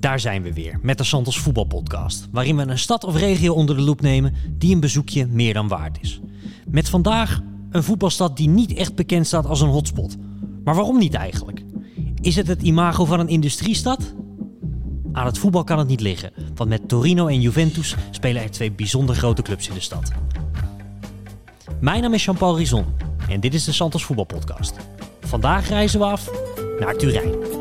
Daar zijn we weer met de Santos Voetbalpodcast, waarin we een stad of regio onder de loep nemen die een bezoekje meer dan waard is. Met vandaag een voetbalstad die niet echt bekend staat als een hotspot. Maar waarom niet eigenlijk? Is het het imago van een industriestad? Aan het voetbal kan het niet liggen, want met Torino en Juventus spelen er twee bijzonder grote clubs in de stad. Mijn naam is Jean-Paul Rizon en dit is de Santos Voetbalpodcast. Vandaag reizen we af naar Turijn.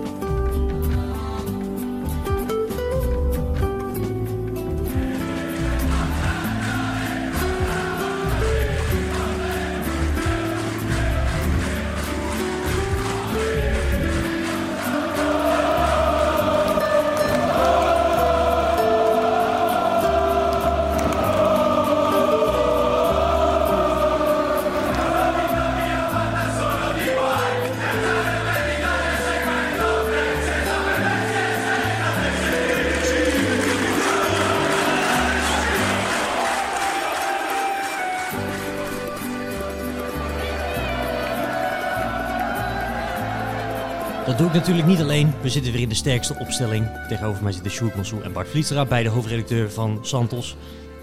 Natuurlijk niet alleen. We zitten weer in de sterkste opstelling. Tegenover mij zitten Sjoerd Mansou en Bart Vlietstra, beide hoofdredacteur van Santos.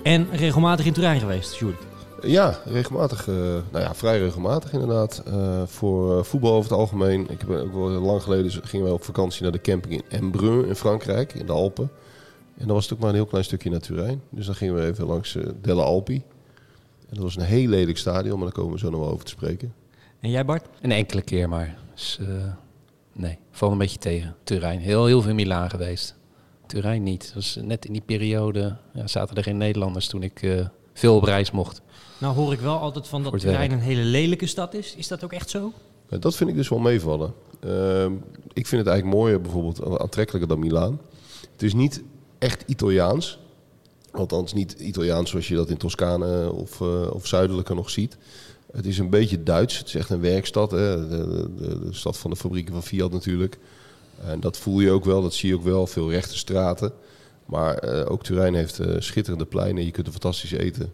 En regelmatig in Turijn geweest, Sjoerd. Ja, regelmatig. eh, nou ja, vrij regelmatig inderdaad. Eh, voor eh, voetbal over het algemeen. Ik heb ook wel lang geleden gingen we op vakantie naar de camping in Embrun in Frankrijk, in de Alpen. En dan was het ook maar een heel klein stukje naar Turijn. Dus dan gingen we even langs Delle Alpi. En dat was een heel lelijk stadion, maar daar komen we zo nog wel over te spreken. En jij Bart? Een enkele keer maar. Dus, eh, nee, valt een beetje tegen. Turijn. Heel, heel veel Milaan geweest. Turijn niet. Dat was net in die periode ja, zaten er geen Nederlanders toen ik eh, veel op reis mocht. Nou hoor ik wel altijd van dat Turijn werk. een hele lelijke stad is. Is dat ook echt zo? Ja, dat vind ik dus wel meevallen. Ehm, ik vind het eigenlijk mooier, bijvoorbeeld aantrekkelijker dan Milaan. Het is niet echt Italiaans. Althans niet Italiaans zoals je dat in Toscane of, eh, of zuidelijker nog ziet. Het is een beetje Duits. Het is echt een werkstad. Hè? De, de, de, stad van de fabrieken van Fiat natuurlijk. En dat voel je ook wel, dat zie je ook wel. Veel rechte straten. Maar eh, ook Turijn heeft eh, schitterende pleinen. Je kunt er fantastisch eten.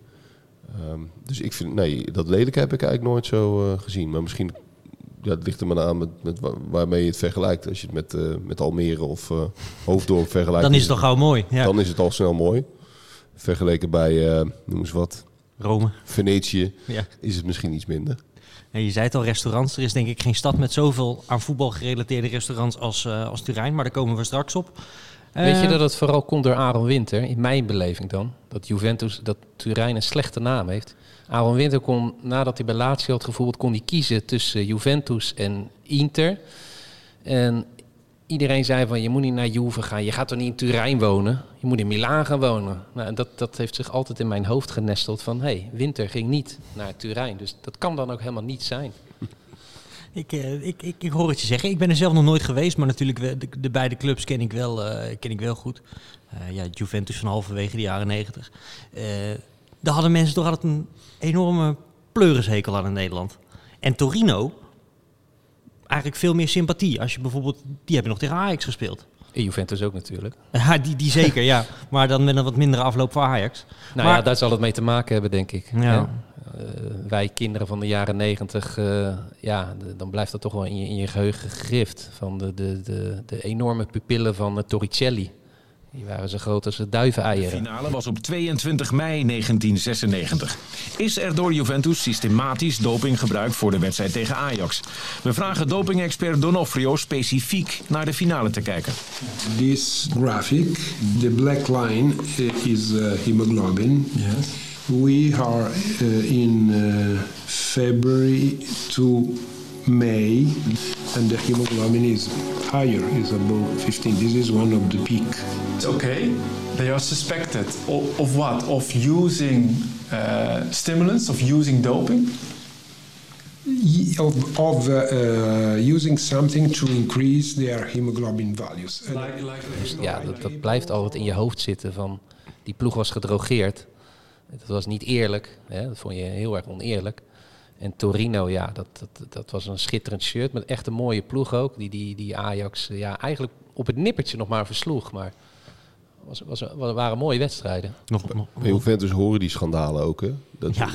Ehm, dus ik vind, nee, dat lelijke heb ik eigenlijk nooit zo eh, gezien. Maar misschien ja, het ligt er maar aan met, met wa- waarmee je het vergelijkt. Als je het met, met Almere of Hoofddorp vergelijkt. Dan is het toch gauw mooi. Ja. dan is het al snel mooi. Vergeleken bij, noem eens wat, Rome. Venetië, Ja. is het misschien iets minder. En je zei het al, restaurants. Er is denk ik geen stad met zoveel aan voetbal gerelateerde restaurants als, eh, als Turijn. Maar daar komen we straks op. Weet je Eh, dat het vooral komt door Aaron Winter, in mijn beleving dan? Dat Juventus, dat Turijn een slechte naam heeft. Aaron Winter kon, nadat hij bij Lazio had gevoetbald, kon hij kiezen tussen Juventus en Inter. En iedereen zei van, je moet niet naar Juve gaan, je gaat toch niet in Turijn wonen? Je moet in Milaan gaan wonen. Nou, dat, dat heeft zich altijd in mijn hoofd genesteld van, hé, hey, Winter ging niet naar Turijn. Dus dat kan dan ook helemaal niet zijn. Ik, eh, ik, ik, ik hoor het je zeggen. Ik ben er zelf nog nooit geweest, maar natuurlijk de, de beide clubs ken ik wel, eh, ken ik wel goed. Eh, ja, Juventus van halverwege de jaren negentig. Eh, daar hadden mensen toch altijd een enorme pleurishekel aan in Nederland. En Torino, eigenlijk veel meer sympathie. Als je bijvoorbeeld, die hebben nog tegen Ajax gespeeld. En Juventus ook natuurlijk. Ja, die, die zeker, ja. Maar dan met een wat mindere afloop voor Ajax. Nou Maar- ja, daar zal het mee te maken hebben, denk ik. Ja. Eh, wij kinderen van de jaren negentig, eh, ja, dan blijft dat toch wel in je, in je geheugen gegrift. Van de, de, de, de enorme pupillen van eh, Torricelli. Die waren zo groot als de De duiveneieren. finale was op 22 mei 1996. Is er door Juventus systematisch doping gebruikt voor de wedstrijd tegen Ajax? We vragen dopingexpert Donofrio specifiek naar de finale te kijken. This graphic, the black line uh, is uh, hemoglobin. Yes. We are uh, in February to May, and the hemoglobin is higher, is above 15. This is one of the peak. Okay, they are suspected of, of what? Of using uh, stimulants, of using doping? Of, of uh, uh, using something to increase their hemoglobin values. Like, Dus ja, dat, dat blijft altijd in je hoofd zitten van die ploeg was gedrogeerd. Dat was niet eerlijk. Hè? Dat vond je heel erg oneerlijk. En Torino, ja, dat, dat, dat was een schitterend shirt met echt een mooie ploeg ook. Die, die, die Ajax eh, ja, eigenlijk op het nippertje nog maar versloeg. Maar was, was, was, waren mooie wedstrijden. Nog, nog, Bij Juventus horen die schandalen ook. Hè? Dat, Ja.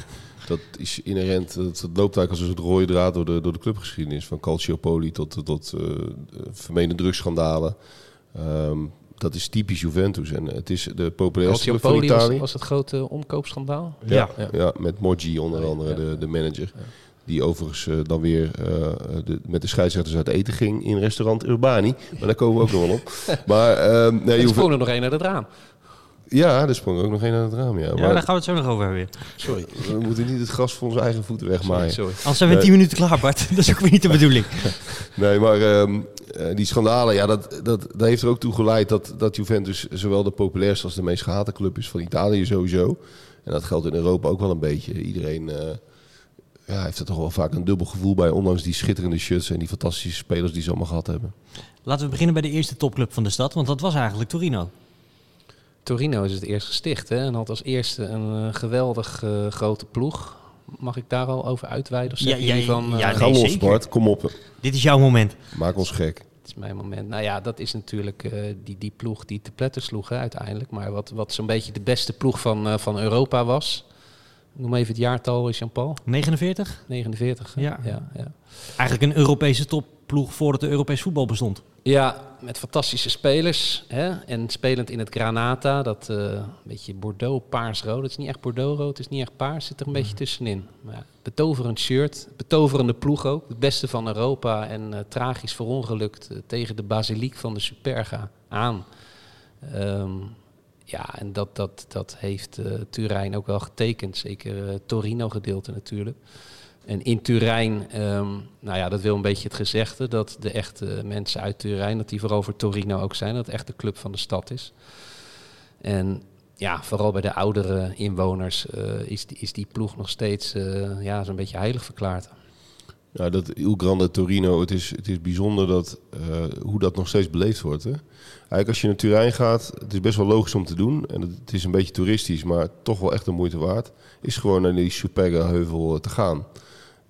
dat is inherent. Dat, dat loopt eigenlijk als een soort rode draad door de, door de clubgeschiedenis. Van Calciopoli tot, tot eh vermeende drugsschandalen. Ehm, dat is typisch Juventus. En het is de populairste club van was, Italië. was het grote omkoopschandaal. Ja, Ja. ja. met Moggi onder andere, ja. de, de manager. Die overigens eh, dan weer eh, de, met de scheidsrechters uit eten ging in restaurant Urbani. Maar daar komen we ook nog wel op. Maar ehm, nee, Er Juve- er nog één uit het raam. Ja, er sprong ook nog één uit het raam. Ja. Ja, Maar daar gaan we het zo nog over hebben. weer. Sorry. we moeten niet het gras voor onze eigen voeten wegmaaien. Sorry. Anders zijn we in Nee. 10 minuten klaar, Bart. Dat is ook weer niet de bedoeling. Nee, maar ehm, eh, die schandalen, ja, dat, dat, dat heeft er ook toe geleid dat, dat Juventus zowel de populairste als de meest gehate club is van Italië sowieso. En dat geldt in Europa ook wel een beetje. Iedereen eh, ja, heeft er toch wel vaak een dubbel gevoel bij, ondanks die schitterende shirts en die fantastische spelers die ze allemaal gehad hebben. Laten we beginnen bij de eerste topclub van de stad, want dat was eigenlijk Torino. Torino is het eerst gesticht hè, en had als eerste een eh, geweldig eh, grote ploeg. Mag ik daar al over uitweiden? Of Ja, zeggen ja, jullie van, eh, ja, Ga los, zeker. Bart, kom op. Dit is jouw moment. Maak ons gek. Het is mijn moment. Nou ja, dat is natuurlijk eh, die, die ploeg die te pletten sloeg hè, uiteindelijk. Maar wat, wat zo'n beetje de beste ploeg van, eh, van Europa was. Noem even het jaartal, Jean-Paul. 49? 49. hè? Ja. Ja, ja. Eigenlijk een Europese topploeg voordat de Europees voetbal bestond. Ja, met fantastische spelers. Hè? En spelend in het Granata. Dat eh beetje Bordeaux, paarsrood. Het is niet echt Bordeaux-rood, het is niet echt paars. Zit er een beetje tussenin. Maar ja, betoverend shirt. Betoverende ploeg ook. Het beste van Europa. En eh, tragisch verongelukt eh, tegen de basiliek van de Superga aan. Ehm, ja, en dat, dat, dat heeft Turijn ook wel getekend. Zeker eh, Torino gedeelte natuurlijk. En in Turijn, ehm, nou ja, dat wil een beetje het gezegde dat de echte mensen uit Turijn, dat die vooral voor Torino ook zijn, dat het echt de club van de stad is. En ja, vooral bij de oudere inwoners eh, is, die, is die ploeg nog steeds eh, ja, zo'n beetje heilig verklaard. Ja, dat Il Grande Torino, het is, het is bijzonder dat, eh, hoe dat nog steeds beleefd wordt. Hè? Eigenlijk als je naar Turijn gaat, het is best wel logisch om te doen. En het, is een beetje toeristisch, maar toch wel echt de moeite waard. Is gewoon naar die Superga-heuvel eh, te gaan.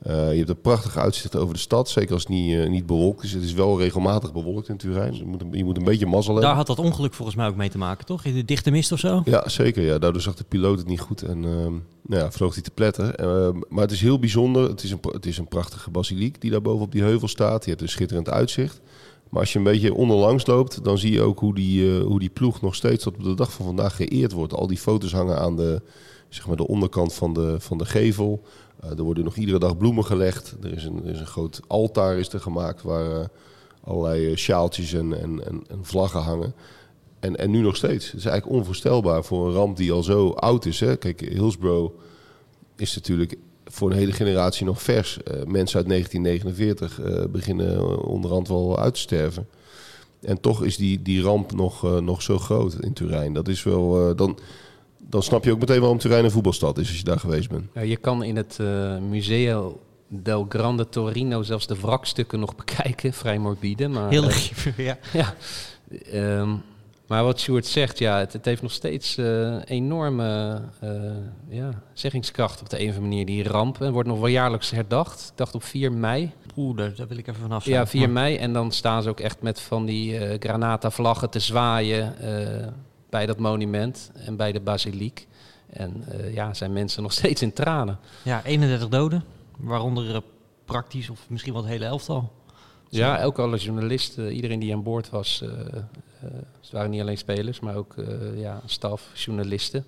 Eh, je hebt een prachtig uitzicht over de stad, zeker als het niet, eh, niet bewolkt is. Het is wel regelmatig bewolkt in Turijn. Je moet, een- je moet een beetje mazzel hebben. Daar had dat ongeluk volgens mij ook mee te maken, toch? In de dichte mist of zo? Ja, zeker. Ja. Daardoor zag de piloot het niet goed en ehm, nou ja, vloog hij te pletten. Ehm, maar het is heel bijzonder. Het is, een, het is een prachtige basiliek die daar boven op die heuvel staat. Je hebt een schitterend uitzicht. Maar als je een beetje onderlangs loopt, dan zie je ook hoe die, eh, hoe die ploeg nog steeds tot op de dag van vandaag geëerd wordt. Al die foto's hangen aan de, zeg maar de onderkant van de, van de gevel. Eh, er worden nog iedere dag bloemen gelegd. Er is een, er is een groot altaar is er gemaakt waar eh, allerlei eh, sjaaltjes en, en, en, en vlaggen hangen. En, en nu nog steeds. Het is eigenlijk onvoorstelbaar voor een ramp die al zo oud is. Hè? Kijk, Hillsborough is natuurlijk voor een hele generatie nog vers. Mensen uit 1949 eh, beginnen onderhand wel uit te sterven. En toch is die, die ramp nog, nog zo groot in Turijn. Dat is wel... dan, dan snap je ook meteen waarom Turijn een voetbalstad is als je daar geweest bent. Ja, je kan in het eh, Museo del Grande Torino zelfs de wrakstukken nog bekijken, vrij morbide. Maar, Heel eh, lief, ja. Ja, ehm, maar wat Sjoerd zegt, ja, het, het heeft nog steeds eh, enorme eh, ja, zeggingskracht op de een of andere manier, die ramp. En wordt nog wel jaarlijks herdacht. Ik dacht op 4 mei. Oeh, daar, daar wil ik even vanaf zijn. Ja, 4 Maar- mei. En dan staan ze ook echt met van die eh Granata-vlaggen te zwaaien eh, bij dat monument en bij de basiliek. En eh, ja, zijn mensen nog steeds in tranen. Ja, 31 doden. Waaronder eh, praktisch of misschien wel het hele elftal. Ja, ook alle journalisten, iedereen die aan boord was. eh, eh, het waren niet alleen spelers, maar ook eh, ja, staf, journalisten.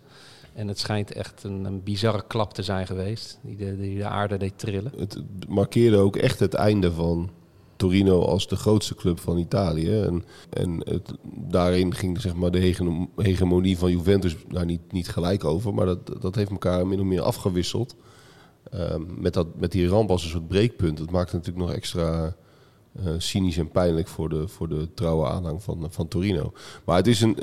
En het schijnt echt een, een bizarre klap te zijn geweest, die de, die de aarde deed trillen. Het markeerde ook echt het einde van Torino als de grootste club van Italië. En, en het, daarin ging zeg maar, de hegemo- hegemonie van Juventus daar niet, niet gelijk over. Maar dat, dat heeft elkaar min of meer afgewisseld. Ehm, met, dat, met die ramp als een soort breekpunt. Dat maakt het natuurlijk nog extra eh, cynisch en pijnlijk voor de, voor de trouwe aanhang van, van Torino. Maar het is een,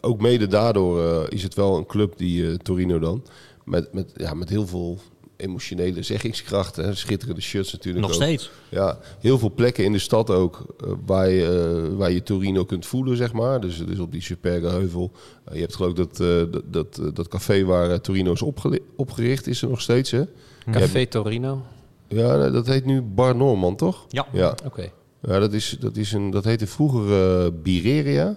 ook mede daardoor eh, is het wel een club die eh, Torino dan... Met, met, ja, met heel veel emotionele zeggingskracht. Hè. Schitterende shirts natuurlijk Nog ook. steeds. Ja, heel veel plekken in de stad ook eh, waar, je, eh, waar je Torino kunt voelen, zeg maar. Dus, dus op die Superga-heuvel. Eh, je hebt geloof ik dat, eh, dat, dat, dat café waar Torino is opgericht, is er nog steeds, hè? Café Torino. Ja, dat heet nu Bar Norman, toch? Ja. Ja, Oké. ja dat, is, dat, is een, dat heette vroeger Bireria.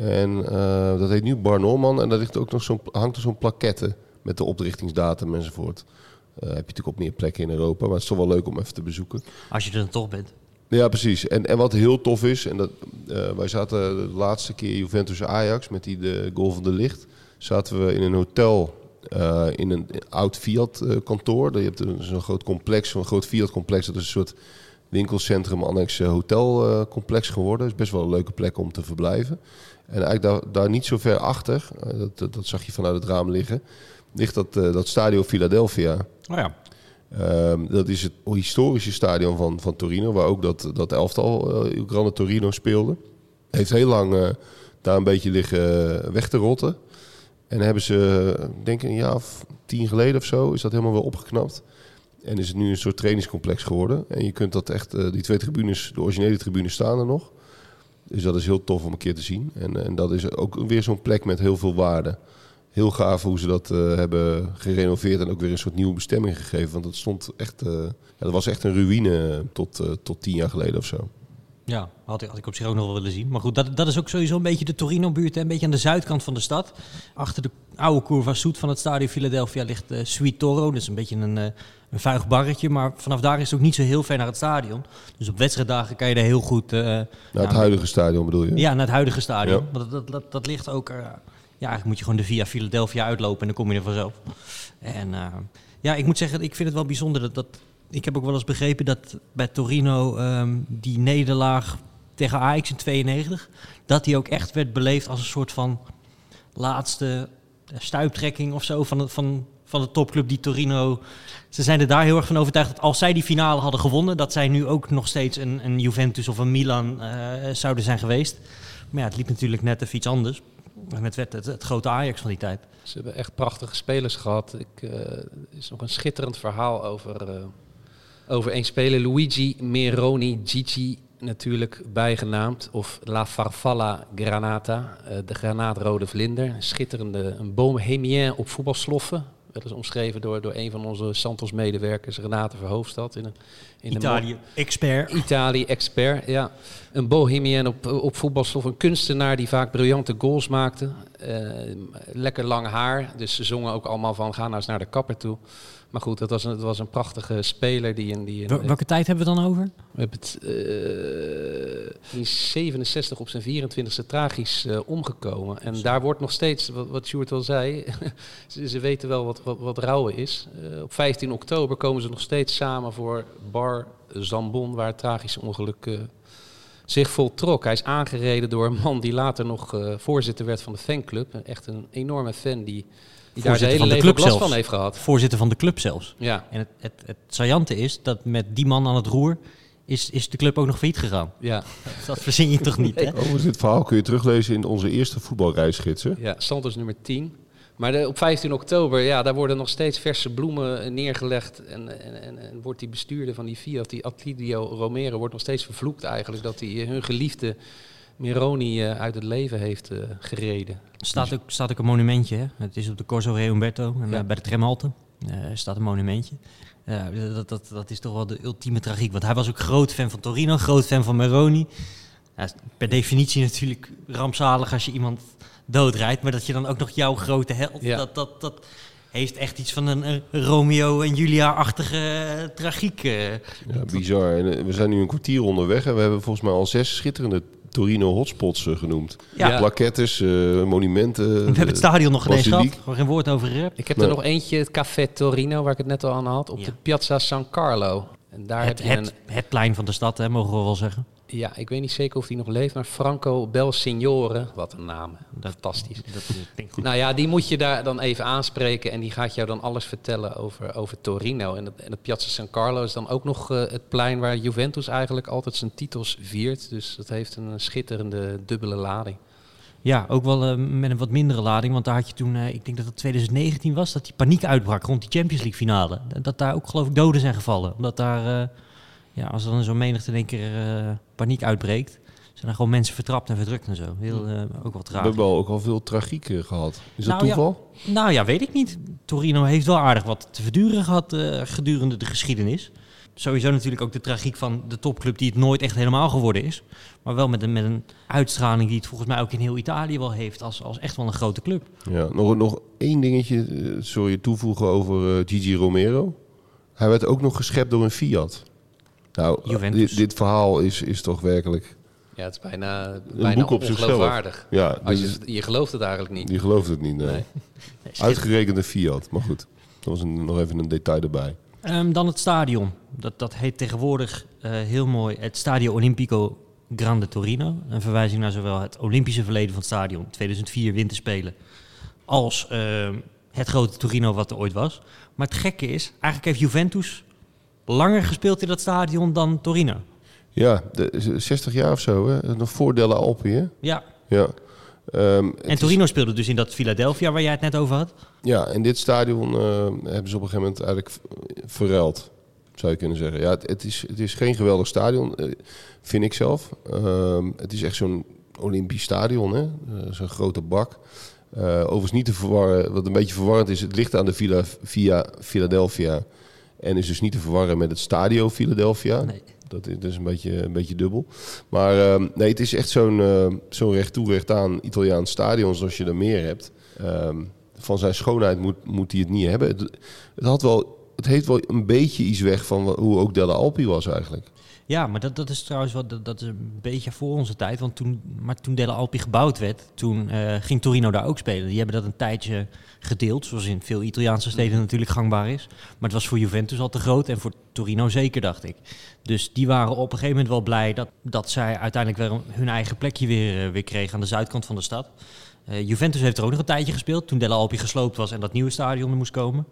En eh, dat heet nu Bar Norman. En daar ligt ook nog zo'n, hangt er zo'n plaquette met de oprichtingsdatum enzovoort. Eh, heb je natuurlijk op meer plekken in Europa, maar het is toch wel leuk om even te bezoeken. Als je er dan toch bent. Ja, precies. En, en wat heel tof is, en dat, Eh, wij zaten de laatste keer Juventus-Ajax met die de goal van de licht. Zaten we in een hotel eh, in een oud Fiat-kantoor. Je hebt een- zo'n groot complex, zo'n groot Fiat-complex. Dat is een soort winkelcentrum, annex hotelcomplex geworden. is best wel een leuke plek om te verblijven. En eigenlijk daar, daar niet zo ver achter, dat, dat, dat zag je vanuit het raam liggen, ligt dat, eh, dat Stadio Philadelphia. Oh ja. Ehm, dat is het historische stadion van, van Torino, waar ook dat, dat elftal, uh, Il Grande Torino, speelde. Heeft heel lang eh, daar een beetje liggen eh, weg te rotten. En hebben ze, eh, denk ik een jaar of tien geleden of zo, is dat helemaal weer opgeknapt. En is het nu een soort trainingscomplex geworden. En je kunt dat echt, eh, die twee tribunes, de originele tribunes staan er nog. Dus dat is heel tof om een keer te zien. En, en dat is ook weer zo'n plek met heel veel waarde. Heel gaaf hoe ze dat eh, hebben gerenoveerd en ook weer een soort nieuwe bestemming gegeven. Want dat stond echt, eh, ja, dat was echt een ruïne tot, eh, tot tien jaar geleden of zo. Ja, had ik, had ik op zich ook nog wel willen zien. Maar goed, dat, dat is ook sowieso een beetje de Torino-buurt. Een beetje aan de zuidkant van de stad. Achter de oude Curva Soet van het stadion Philadelphia ligt eh Sweet Toro. Dat is een beetje een, eh, een vuig barretje. Maar vanaf daar is het ook niet zo heel ver naar het stadion. Dus op wedstrijddagen kan je daar heel goed... eh, Naar het huidige stadion bedoel je? Ja, naar het huidige stadion. Ja. Want dat, dat, dat, dat ligt ook... eh, ja, eigenlijk moet je gewoon de via Philadelphia uitlopen en dan kom je er vanzelf. En eh, ja, ik moet zeggen, ik vind het wel bijzonder dat... dat ik heb ook wel eens begrepen dat bij Torino ehm, die nederlaag tegen Ajax in 92... dat die ook echt werd beleefd als een soort van laatste stuiptrekking of zo van, van, van de topclub die Torino... Ze zijn er daar heel erg van overtuigd dat als zij die finale hadden gewonnen... dat zij nu ook nog steeds een, een Juventus of een Milan eh, zouden zijn geweest. Maar ja, het liep natuurlijk net even iets anders. Het werd het, het grote Ajax van die tijd. Ze hebben echt prachtige spelers gehad. Ik, eh, er is nog een schitterend verhaal over, eh, over één speler. Luigi Meroni Gigi natuurlijk bijgenaamd. Of La Farfalla Granata, eh, de granaatrode vlinder. Een schitterende, een bohemien op voetbalsloffen. Dat is omschreven door, door een van onze Santos-medewerkers, Renate Verhoofdstad. In, een, in Italië, expert. Italië-expert, ja. Een bohemien op, op voetbalstof. Een kunstenaar die vaak briljante goals maakte. Eh, lekker lang haar. Dus ze zongen ook allemaal van, ga nou eens naar de kapper toe. Maar goed, dat was een, dat was een prachtige speler. Die in, die in, Welke tijd hebben we dan over? we hebben het eh, in 67 op zijn 24e tragisch eh, omgekomen. En daar wordt nog steeds, wat, wat Sjoerd al zei, ze, ze weten wel wat, wat, wat rouwen is. Op 15 oktober komen ze nog steeds samen voor Bar Zambon, waar het tragische ongeluk eh, zich voltrok. Hij is aangereden door een man die later nog eh, voorzitter werd van de fanclub. Echt een enorme fan die, die daar zijn Voorzitter hele van de leven last zelfs. van heeft gehad. Voorzitter van de club zelfs. Ja, En het, het, het saillante is dat met die man aan het roer is, is de club ook nog failliet gegaan. ja. Dat verzin je toch niet, hè? Overigens, dit verhaal kun je teruglezen in onze eerste voetbalreisgidsen. Ja, Santos nummer 10. Maar de, op 15 oktober, ja, daar worden nog steeds verse bloemen neergelegd. En, en, en, en wordt die bestuurder van die Fiat, die Attilio Romero, wordt nog steeds vervloekt eigenlijk dat hij eh, hun geliefde Meroni eh, uit het leven heeft eh, gereden. Er staat ook, staat ook een monumentje. Hè? Het is op de Corso Re Umberto en Ja. bij de Tremhalte eh, staat een monumentje. Ja, dat, dat, dat is toch wel de ultieme tragiek. Want hij was ook groot fan van Torino, groot fan van Meroni. Ja, per definitie natuurlijk rampzalig als je iemand doodrijdt. Maar dat je dan ook nog jouw grote held... Ja. Dat, dat, dat heeft echt iets van een, Romeo en Julia-achtige eh, tragiek. eh. Ja, bizar. En, eh, we zijn nu een kwartier onderweg en we hebben volgens mij al zes schitterende Torino hotspots genoemd. Ja. Plakettes, eh, monumenten. We hebben het stadion nog ineens gehad. Gewoon geen woord over gerept. Ik heb Nee. er nog eentje, het Café Torino, waar ik het net al aan had, op Ja. de Piazza San Carlo. En daar Het, heb je een, het, het plein van de stad, hè, mogen we wel zeggen. Ja, ik weet niet zeker of die nog leeft, maar Franco Belsignore, wat een naam, fantastisch. Dat klinkt goed. Nou ja, die moet je daar dan even aanspreken en die gaat jou dan alles vertellen over, over Torino. En het, en het Piazza San Carlo is dan ook nog eh, het plein waar Juventus eigenlijk altijd zijn titels viert. Dus dat heeft een schitterende dubbele lading. Ja, ook wel eh, met een wat mindere lading. Want daar had je toen, eh, ik denk dat het 2019 was, dat die paniek uitbrak rond die Champions League finale. Dat- Dat daar ook geloof ik doden zijn gevallen. Omdat daar, ja, als er dan zo'n menigte in één keer eh, paniek uitbreekt, zijn er gewoon mensen vertrapt en verdrukt en zo. Heel, eh, ook wat We raar. hebben al ook al veel tragiek eh, gehad. Is dat Nou, ja. toeval? Nou ja, weet ik niet. Torino heeft wel aardig wat te verduren gehad eh, gedurende de geschiedenis. Sowieso natuurlijk ook de tragiek van de topclub die het nooit echt helemaal geworden is. Maar wel met een, met een uitstraling die het volgens mij ook in heel Italië wel heeft als, als echt wel een grote club. Ja, nog, nog één dingetje, sorry, toevoegen over eh, Gigi Romero. Hij werd ook nog geschept door een Fiat. Nou, Juventus. dit, dit verhaal is, is toch werkelijk Ja, het is bijna, bijna boek op zichzelf. ongeloofwaardig. Ja, Als je, je gelooft het eigenlijk niet. die gelooft het niet. Nee. Nee. Uitgerekende Fiat, maar goed. Dat was een, nog even een detail erbij. Ehm, dan het stadion. Dat, dat heet tegenwoordig eh, heel mooi het Stadio Olimpico Grande Torino. Een verwijzing naar zowel het Olympische verleden van het stadion, 2004 winterspelen, als ehm, het grote Torino wat er ooit was. Maar het gekke is, eigenlijk heeft Juventus langer gespeeld in dat stadion dan Torino. Ja, de, 60 jaar of zo, hè? Nog voor Delle Alpi, hè? Ja, Ja. Ehm, en is- Torino speelde dus in dat Philadelphia waar jij het net over had. Ja, in dit stadion eh, hebben ze op een gegeven moment eigenlijk verruild, zou je kunnen zeggen. Ja, het, het is, het is geen geweldig stadion, eh, vind ik zelf. Ehm, het is echt zo'n Olympisch stadion, hè? Eh, zo'n grote bak. Overigens niet te verwarren, wat een beetje verwarrend is, het ligt aan de Villa, via Philadelphia. En is dus niet te verwarren met het Stadio Philadelphia. Nee. Dat is, is een, beetje, een beetje dubbel. Maar ehm, nee, het is echt zo'n zo'n recht toe, recht aan Italiaans stadion zoals je er meer hebt. Ehm, van zijn schoonheid moet, moet hij het niet hebben. Het, het, had wel, het heeft wel een beetje iets weg van hoe ook Delle Alpi was eigenlijk. Ja, maar dat, dat is trouwens wat, dat, dat is een beetje voor onze tijd. Want toen, maar toen Delle Alpi gebouwd werd, toen eh, ging Torino daar ook spelen. Die hebben dat een tijdje gedeeld, zoals in veel Italiaanse steden natuurlijk gangbaar is. Maar het was voor Juventus al te groot en voor Torino zeker, dacht ik. Dus die waren op een gegeven moment wel blij dat, dat zij uiteindelijk weer hun eigen plekje weer, eh, weer kregen aan de zuidkant van de stad. Eh, Juventus heeft er ook nog een tijdje gespeeld, toen Delle Alpi gesloopt was en dat nieuwe stadion er moest komen.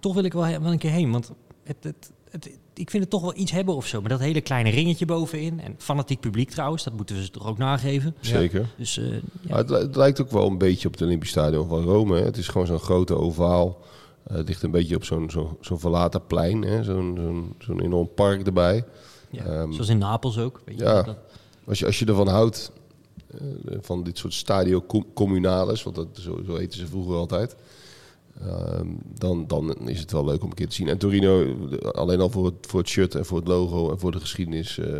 Toch wil ik wel, wel een keer heen, want het, het, het, ik vind het toch wel iets hebben of zo. Maar dat hele kleine ringetje bovenin. En fanatiek publiek trouwens, dat moeten we ze toch ook nageven. Zeker. Dus eh, ja. Maar het, li- het lijkt ook wel een beetje op het Olympisch Stadion van Rome. Hè. Het is gewoon zo'n grote ovaal. Eh, het ligt een beetje op zo'n zo'n zo'n verlaten plein. hè. Zo'n zo'n zo'n enorm park erbij. ja, ehm, zoals in Napels ook. Weet je, ja. dat- Als je, als je ervan houdt, eh, van dit soort stadio com- communales, want dat, zo, zo eten ze vroeger altijd, dan, dan is het wel leuk om een keer te zien. En Torino, alleen al voor het, voor het shirt en voor het logo en voor de geschiedenis, eh,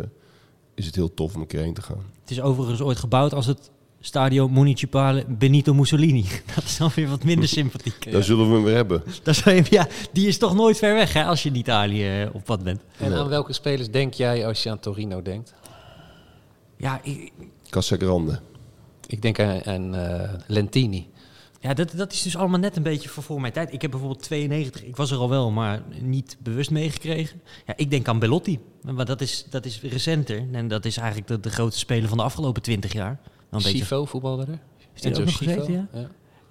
is het heel tof om een keer heen te gaan. het is overigens ooit gebouwd als het Stadio Municipale Benito Mussolini. Dat is dan weer wat minder sympathiek. Daar zullen we hem weer hebben. Dat is, ja, die is toch nooit ver weg hè, als je in Italië eh, op wat bent. En aan welke spelers denk jij als je aan Torino denkt? Ja, ik, Casagrande. Ik denk aan, aan eh, Lentini. Ja, dat, dat is dus allemaal net een beetje voor, voor mijn tijd. Ik heb bijvoorbeeld 92, ik was er al wel, maar niet bewust meegekregen. Ja, ik denk aan Bellotti, maar dat is, dat is recenter. En dat is eigenlijk de, de grootste speler van de afgelopen 20 jaar. Een beetje Sivo voetbalde er. Is die ook nog gezeten, Scifo,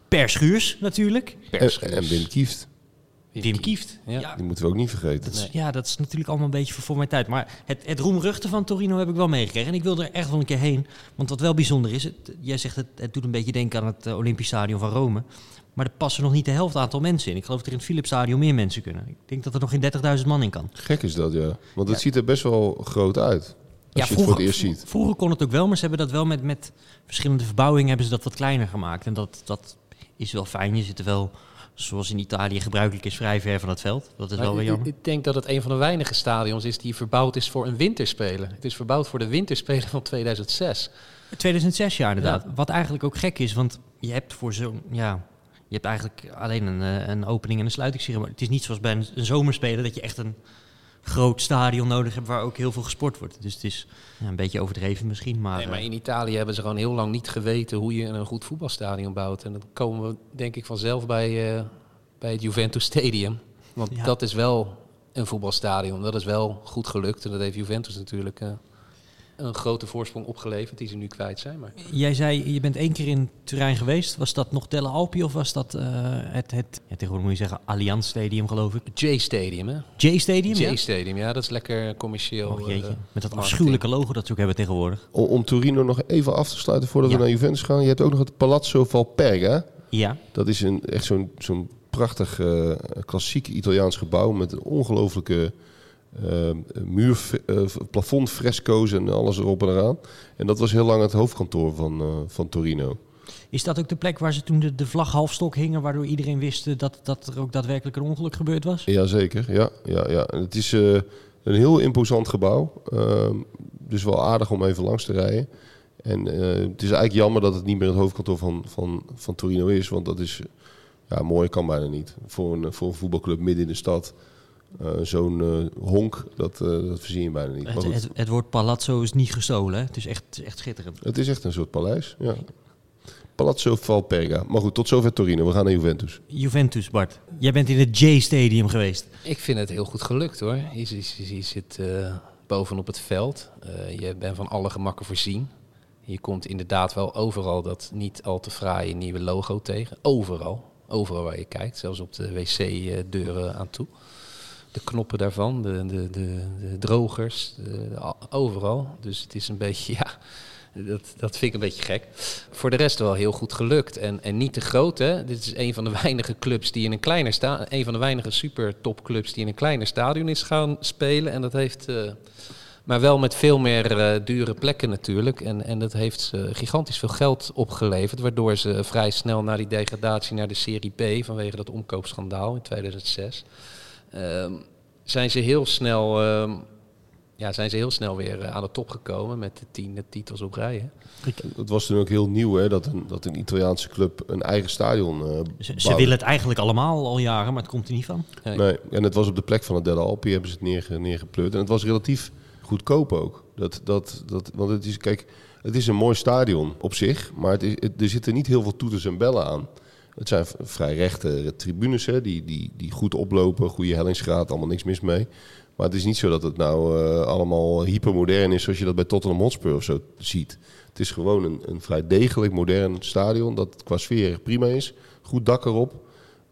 Per Schuurs natuurlijk. Per En, en Wim Kieft, Wim Kieft. Ja. Ja, die moeten we ook niet vergeten. dat is, Nee. ja, dat is natuurlijk allemaal een beetje voor, voor mijn tijd. Maar het, het roemruchten van Torino heb ik wel meegekregen. En ik wil er echt wel een keer heen. Want wat wel bijzonder is, het, jij zegt het, het doet een beetje denken aan het eh, Olympisch Stadion van Rome. Maar er passen nog niet de helft aantal mensen in. Ik geloof dat er in het Philips Stadion meer mensen kunnen. Ik denk dat er nog geen 30.000 man in kan. Gek is dat, ja. Want het ziet er best wel groot uit. Als je het voor het eerst ziet. Vroeger kon het ook wel, maar ze hebben dat wel met, met verschillende verbouwingen hebben ze dat wat kleiner gemaakt. En dat, dat is wel fijn. Je zit er wel, zoals in Italië gebruikelijk is, vrij ver van het veld. Dat is wel weer ik, jammer. ik denk dat het een van de weinige stadions is die verbouwd is voor een winterspelen. Het is verbouwd voor de winterspelen van 2006. 2006 jaar inderdaad. Wat eigenlijk ook gek is, want je hebt voor zo'n, ja, je hebt eigenlijk alleen een, eh, een opening en een sluitingsceremonie. Het is niet zoals bij een, een zomerspelen dat je echt een groot stadion nodig hebt waar ook heel veel gesport wordt. Dus het is ja, een beetje overdreven misschien, maar, Nee, maar eh, in Italië hebben ze gewoon heel lang niet geweten hoe je een goed voetbalstadion bouwt. En dan komen we denk ik vanzelf bij, eh, bij het Juventus Stadium. Want Ja. dat is wel een voetbalstadion. Dat is wel goed gelukt. En dat heeft Juventus natuurlijk eh, een grote voorsprong opgeleverd die ze nu kwijt zijn. Maar Jij zei, je bent één keer in Turijn geweest. Was dat nog Delle Alpi of was dat eh, het, het ja, tegenwoordig moet je zeggen, Allianz Stadium geloof ik? J-Stadium, hè? J-Stadium? J-Stadium, ja, dat is lekker commercieel. Oh jeetje, eh, met dat afschuwelijke logo dat ze ook hebben tegenwoordig. Om, om Torino nog even af te sluiten voordat Ja. we naar Juventus gaan. Je hebt ook nog het Palazzo Valperga. Ja, Dat is een, echt zo'n zo'n prachtig eh, klassiek Italiaans gebouw met een ongelooflijke eh, muur, eh, plafondfresco's en alles erop en eraan. En dat was heel lang het hoofdkantoor van, eh, van Torino. Is dat ook de plek waar ze toen de, de vlag halfstok hingen, waardoor iedereen wist eh, dat, dat er ook daadwerkelijk een ongeluk gebeurd was? Jazeker, ja. ja, ja. En het is een heel imposant gebouw. Dus wel aardig om even langs te rijden. En het is eigenlijk jammer dat het niet meer het hoofdkantoor van, van, van Torino is. Want dat is, ja, mooi kan bijna niet. Voor een, voor een voetbalclub midden in de stad. Eh, Zo'n eh, honk, dat, eh, dat verzin je bijna niet. Het, het, het woord palazzo is niet gestolen. Hè? Het is echt, het is echt schitterend. het is echt een soort paleis, ja. Palazzo Valperga. Maar goed, tot zover Torino. We gaan naar Juventus. Juventus, Bart. Jij bent in het J-stadium geweest. Ik vind het heel goed gelukt hoor. Je, je, je- je zit eh, bovenop het veld. Eh, je bent van alle gemakken voorzien. Je komt inderdaad wel overal dat niet al te fraaie nieuwe logo tegen. Overal. Overal waar je kijkt. Zelfs op de wc-deuren aan toe. De knoppen daarvan, de, de, de, drogers, overal. Dus het is een beetje, ja, dat, dat vind ik een beetje gek. Voor de rest wel heel goed gelukt. En, en niet te groot, hè. Dit is een van de weinige clubs die in een kleiner sta, een van de weinige super topclubs die in een kleiner stadion is gaan spelen. En dat heeft, eh, maar wel met veel meer eh, dure plekken natuurlijk. En, en dat heeft eh, gigantisch veel geld opgeleverd, waardoor ze vrij snel na die degradatie naar de Serie B vanwege dat omkoopschandaal in 2006 ehm, zijn ze heel snel. ehm, ja, zijn ze heel snel weer eh, aan de top gekomen met de tien titels op rij. Hè? Het was toen ook heel nieuw hè, dat, een, dat een Italiaanse club een eigen stadion eh Ze, willen het eigenlijk allemaal al jaren, maar het komt er niet van. Nee. Nee, en het was op de plek van het Delle Alpi hebben ze het neerge, neergepleurd. En het was relatief goedkoop ook. Dat, dat, dat, want het is, kijk, het is een mooi stadion op zich, maar het is, het- er zitten niet heel veel toeters en bellen aan. Het zijn vrij rechte tribunes hè, die, die, die goed oplopen, goede hellingsgraad, allemaal niks mis mee. Maar het is niet zo dat het nou eh, allemaal hypermodern is zoals je dat bij Tottenham Hotspur of zo ziet. Het is gewoon een, een vrij degelijk modern stadion dat qua sfeer prima is. Goed dak erop.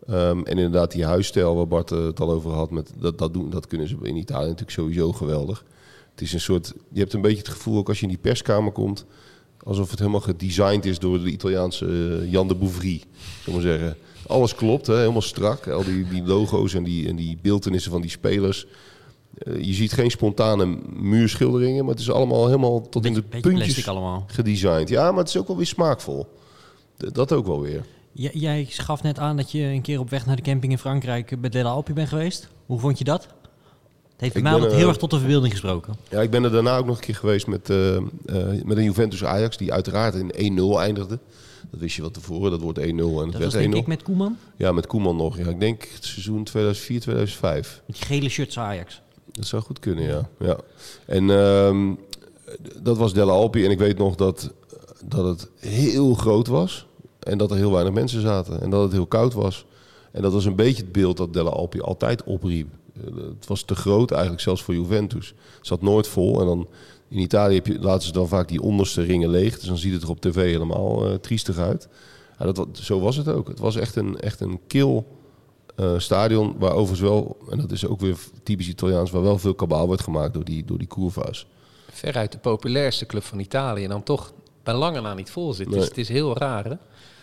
Ehm, en inderdaad, die huisstijl waar Bart eh, het al over had, met, dat, dat, doen, dat kunnen ze in Italië natuurlijk sowieso geweldig. Het is een soort, je hebt een beetje het gevoel, ook als je in die perskamer komt, alsof het helemaal gedesigned is door de Italiaanse eh, Jan de Bouvry, we maar zeggen. Alles klopt, hè, helemaal strak. Al die, die logo's en die, en die beeldenissen van die spelers. Eh, je ziet geen spontane muurschilderingen, maar het is allemaal helemaal tot in de puntjes plastic allemaal. gedesigned. Ja, maar het is ook wel weer smaakvol. D- Dat ook wel weer. J- jij gaf net aan dat je een keer op weg naar de camping in Frankrijk eh, bij Delle Alpi bent geweest. Hoe vond je dat? Het heeft Ik mij altijd heel eh, erg tot de verbeelding gesproken. Ja, ik ben er daarna ook nog een keer geweest met, eh, eh, met een Juventus Ajax, die uiteraard in 1-0 eindigde. Dat wist je wel tevoren, dat wordt 1-0 en het Dat was werd denk 1-0. ik met Koeman. Ja, met Koeman nog. Ja, ik denk het seizoen 2004, 2005. Met die gele shirts Ajax. Dat zou goed kunnen, ja. ja. En ehm, dat was Della Alpi. En ik weet nog dat, dat het heel groot was. En dat er heel weinig mensen zaten. En dat het heel koud was. En dat was een beetje het beeld dat Della Alpi altijd opriep. Het was te groot eigenlijk, zelfs voor Juventus. Het zat nooit vol. En dan in Italië heb je, laten ze dan vaak die onderste ringen leeg. Dus dan ziet het er op tv helemaal eh, triestig uit. Ja, dat, zo was het ook. Het was echt een, echt een kil eh, stadion waar overigens wel, en dat is ook weer typisch Italiaans, waar wel veel kabaal wordt gemaakt door die, door die curva's. Veruit de populairste club van Italië en dan toch bij lange na niet vol zit. Nee. Dus het is heel raar hè?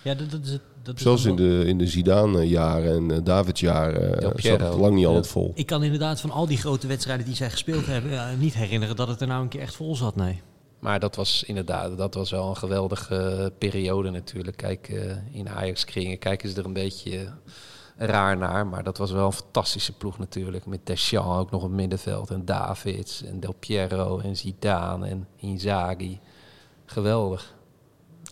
Ja, dat, dat is het. Dat is Zelfs in de, in de Zidane-jaren en uh, Davids-jaren Del zat het lang niet Ja. altijd vol. Ik kan inderdaad van al die grote wedstrijden die zij gespeeld hebben, ja, niet herinneren dat het er nou een keer echt vol zat. Nee. Maar dat was inderdaad, dat was wel een geweldige eh, periode natuurlijk. Kijk, eh, in Ajax-kringen kijken ze er een beetje eh, raar naar. Maar dat was wel een fantastische ploeg natuurlijk. Met Deschamps ook nog op het middenveld. En Davids en Del Piero en Zidane en Inzaghi. Geweldig.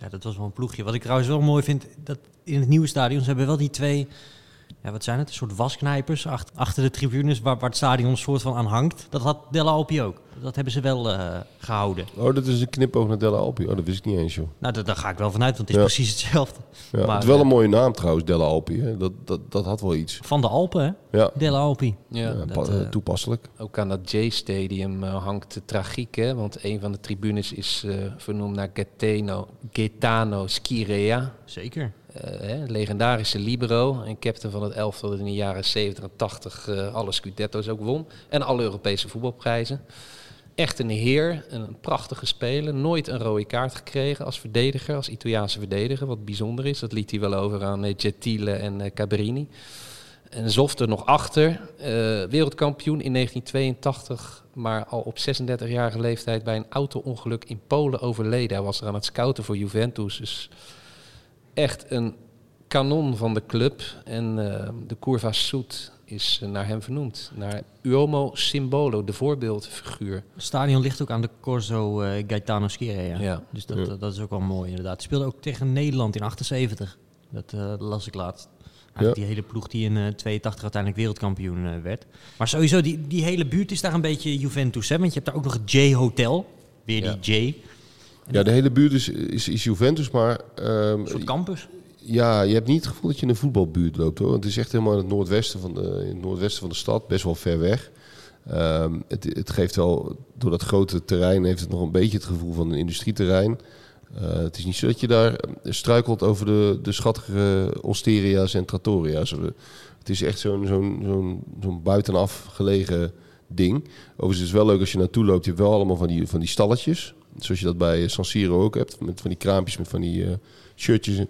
Ja, dat was wel een ploegje. Wat ik trouwens wel mooi vind, dat in het nieuwe stadion, ze hebben wel die twee, ja, wat zijn het, een soort wasknijpers ach- achter de tribunes waar, waar het stadion een soort van aan hangt. Dat had Della Alpi ook. Dat hebben ze wel eh, gehouden. Oh, dat is een knipoog naar Della Alpi. Oh, dat wist ik niet eens, joh. Nou, daar, ga ik wel vanuit, want het is Ja. precies hetzelfde. Ja, Maar, het is wel eh, een mooie naam trouwens, Della Alpi. Hè. Dat, dat, dat had wel iets. Van de Alpen, hè? Ja, Della Alpi. Ja. ja, dat, eh, toepasselijk. Ook aan dat J-stadium eh, hangt de tragiek, hè? want een van de tribunes is eh, vernoemd naar Gaetano, Gaetano Schirea. Zeker. Eh, hè, legendarische libero en captain van het elftal dat in de jaren 70 en 80 eh, alle Scudetto's ook won. En alle Europese voetbalprijzen. Echt een heer, een prachtige speler. Nooit een rode kaart gekregen als verdediger, als Italiaanse verdediger. Wat bijzonder is, dat liet hij wel over aan eh, Gentile en Cabrini. En Zoft er nog achter. wereldkampioen in 1982, maar al op 36-jarige leeftijd bij een auto-ongeluk in Polen overleden. Hij was er aan het scouten voor Juventus. Dus echt een kanon van de club. En eh, de Curva Sud is eh, naar hem vernoemd. Naar Uomo Simbolo, de voorbeeldfiguur. Het stadion ligt ook aan de Corso eh, Gaetano Schirea. Ja. Dus dat, Ja. dat is ook wel mooi inderdaad. Hij speelde ook tegen Nederland in 78. Dat eh, las ik laatst. Ja. die hele ploeg die in eh 82 uiteindelijk wereldkampioen werd. Maar sowieso, die, die hele buurt is daar een beetje Juventus. Hè? Want je hebt daar ook nog het J-hotel. Weer Ja. die J. Ja, de hele buurt is, is, is Juventus, maar ehm, Een soort campus. ja, je hebt niet het gevoel dat je in een voetbalbuurt loopt hoor. Want het is echt helemaal in het noordwesten van de, in het noordwesten van de stad, best wel ver weg. Ehm, het, het geeft wel, door dat grote terrein heeft het nog een beetje het gevoel van een industrieterrein. Eh, het is niet zo dat je daar eh, struikelt over de, de schattige osteria's en trattoria's. Het is echt zo'n zo'n zo'n zo'n buitenaf gelegen ding. Overigens is het wel leuk als je naartoe loopt. Je hebt wel allemaal van die, van die stalletjes. Zoals je dat bij San Siro ook hebt. Met van die kraampjes met van die eh, shirtjes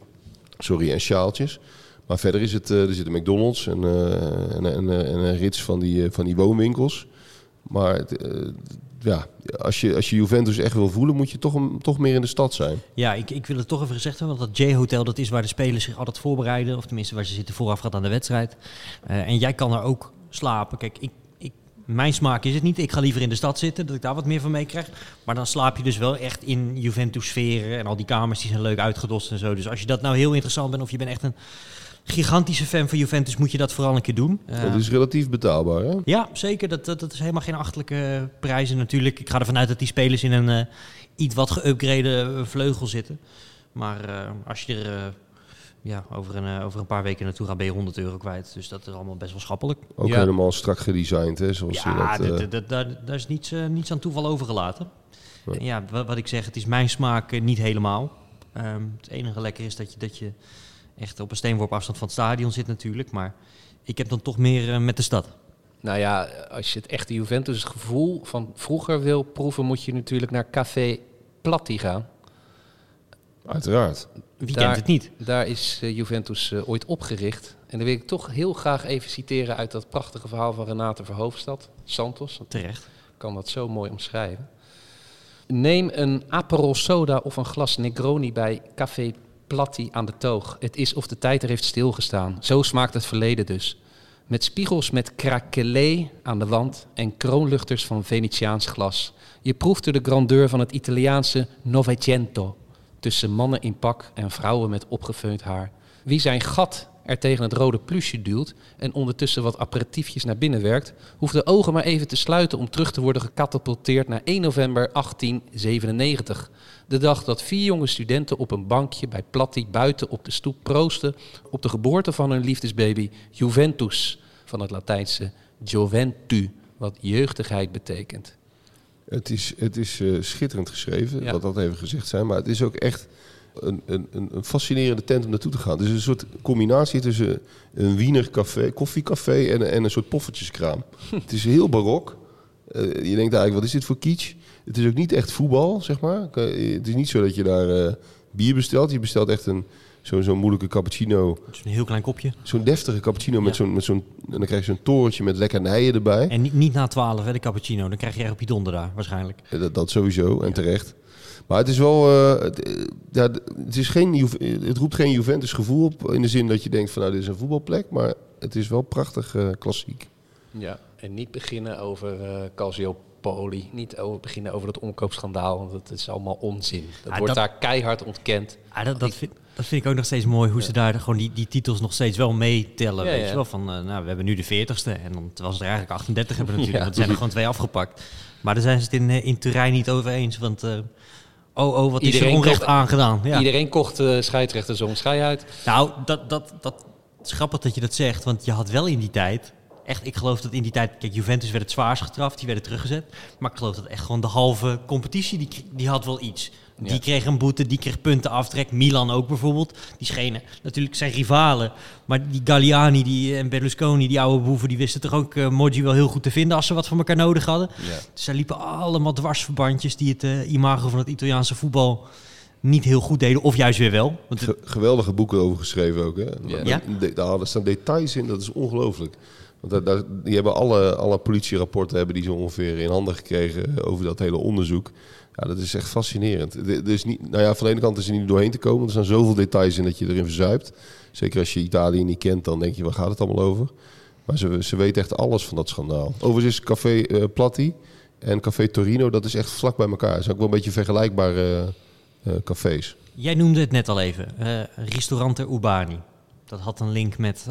sorry, en sjaaltjes. Maar verder is het, eh, er zit een McDonald's en, eh, en, en, en een rits van die, van die woonwinkels. Maar ja, als je, als je Juventus echt wil voelen, moet je toch, toch meer in de stad zijn. Ja, ik, ik wil het toch even gezegd hebben. Want dat J-hotel, dat is waar de spelers zich altijd voorbereiden. Of tenminste, waar ze zitten voorafgaand aan de wedstrijd. En jij kan er ook slapen. Kijk, ik, mijn smaak is het niet. Ik ga liever in de stad zitten, dat ik daar wat meer van meekrijg. Maar dan slaap je dus wel echt in Juventus-sferen. En al die kamers die zijn leuk uitgedost en zo. Dus als je dat nou heel interessant bent of je bent echt een gigantische fan van Juventus, moet je dat vooral een keer doen. Eh, Het is relatief betaalbaar, hè? ja, zeker. Dat, dat, dat is helemaal geen achtelijke prijzen natuurlijk. Ik ga ervan uit dat die spelers in een eh, iets wat geüpgrade eh, vleugel zitten. Maar eh, als je er eh, ja, over, een, eh, over een paar weken naartoe gaat, ben je 100 euro kwijt. Dus dat is allemaal best wel schappelijk. Ook Ja. helemaal strak gedesigned, hè? Zoals Ja, dat, eh, dat, dat, daar, daar is niets, eh, niets aan toeval overgelaten. Nee. En ja, wat, wat ik zeg, het is mijn smaak niet helemaal. Ehm, het enige lekker is dat je, dat je echt op een steenworp afstand van het stadion zit natuurlijk. Maar ik heb dan toch meer met de stad. Nou ja, als je het echte Juventus gevoel van vroeger wil proeven, moet je natuurlijk naar Café Platti gaan. Uiteraard. Wie Daar- kent het niet? Daar is eh, Juventus eh, ooit opgericht. En dan wil ik toch heel graag even citeren uit dat prachtige verhaal van Renate Verhoofdstad, Santos. Terecht. kan dat zo mooi omschrijven. Neem een Aperol Soda of een glas Negroni bij Café Platti aan de toog. Het is of de tijd er heeft stilgestaan. Zo smaakt het verleden dus. Met spiegels met craquelé aan de wand en kroonluchters van Venetiaans glas. Je proeft er de grandeur van het Italiaanse Novecento. Tussen mannen in pak en vrouwen met opgefeund haar. Wie zijn gat er tegen het rode plusje duwt en ondertussen wat aperitiefjes naar binnen werkt, hoeft de ogen maar even te sluiten om terug te worden gecatapulteerd naar 1 november 1897. De dag dat vier jonge studenten op een bankje bij Platti buiten op de stoep proosten op de geboorte van hun liefdesbaby Juventus, van het Latijnse Joventu, wat jeugdigheid betekent. Het is, het is eh, schitterend geschreven, Ja. dat dat even gezegd zijn. Maar het is ook echt een, een, een fascinerende tent om naartoe te gaan. Het is een soort combinatie tussen een Wiener café, koffiecafé en, en een soort poffertjeskraam. het is heel barok. Eh, je denkt eigenlijk, wat is dit voor kitsch? Het is ook niet echt voetbal, zeg maar. Het is niet zo dat je daar eh, bier bestelt. Je bestelt echt een, zo'n zo'n moeilijke cappuccino. Een heel klein kopje. Zo'n deftige cappuccino met Ja. zo'n... Met zo'n en dan krijg je zo'n torentje met lekkernijen erbij. En niet, niet na 12, hè, de cappuccino. Dan krijg je er op je donder daar, waarschijnlijk. Ja, Dat, dat sowieso, en terecht. Maar het is wel, eh, het, eh, ja, het, is geen, Juve- het roept geen Juventus gevoel op in de zin dat je denkt van nou dit is een voetbalplek, maar het is wel prachtig eh, klassiek. Ja, en niet beginnen over eh Calciopoli. Niet over, beginnen over dat omkoopschandaal, want het is allemaal onzin. Dat Ah, wordt dat- daar keihard ontkend. Ah, dat, dat, vind, dat vind ik ook nog steeds mooi, hoe ze daar gewoon die, die titels nog steeds wel meetellen. Ja, weet ja. je wel, van eh, nou, we hebben nu de 40ste en dan terwijl ze er eigenlijk 38 hebben natuurlijk. Want er zijn er gewoon twee afgepakt. Maar daar zijn ze het in, eh, in Turijn niet over eens, want eh, oh, oh, wat is er onrecht kocht- aangedaan. Ja. Iedereen kocht uh, scheidsrechter zo'n schei uit. Nou, dat, dat, dat het is grappig dat je dat zegt, want je had wel in die tijd... Echt, ik geloof dat in die tijd... Kijk, Juventus werd het zwaarst getraft, die werden teruggezet. Maar ik geloof dat echt gewoon de halve competitie, die, die had wel iets. Die Ja. kreeg een boete, die kreeg punten aftrek. Milan ook bijvoorbeeld. Die schenen natuurlijk zijn rivalen. Maar die Galliani die, en Berlusconi, die oude boeven... die wisten toch ook uh, Moggi wel heel goed te vinden... als ze wat van elkaar nodig hadden. Ja. Dus er liepen allemaal dwarsverbandjes... die het eh, imago van het Italiaanse voetbal niet heel goed deden. Of juist weer wel. Want Ge- geweldige boeken over geschreven ook. Hè? Ja. Ja? De- Daar daar staan details in, dat is ongelooflijk. Want die hebben alle, alle politierapporten hebben die zo ongeveer in handen gekregen over dat hele onderzoek. Ja, dat is echt fascinerend. Er is niet, nou ja, van de ene kant is er niet doorheen te komen. Er staan zoveel details in dat je erin verzuipt. Zeker als je Italië niet kent, dan denk je, waar gaat het allemaal over? Maar ze, ze weten echt alles van dat schandaal. Overigens is Café eh, Platti en Café Torino, dat is echt vlak bij elkaar. Het zijn ook wel een beetje vergelijkbare eh, eh, cafés. Jij noemde het net al even. Ristorante Urbani. dat had een link met,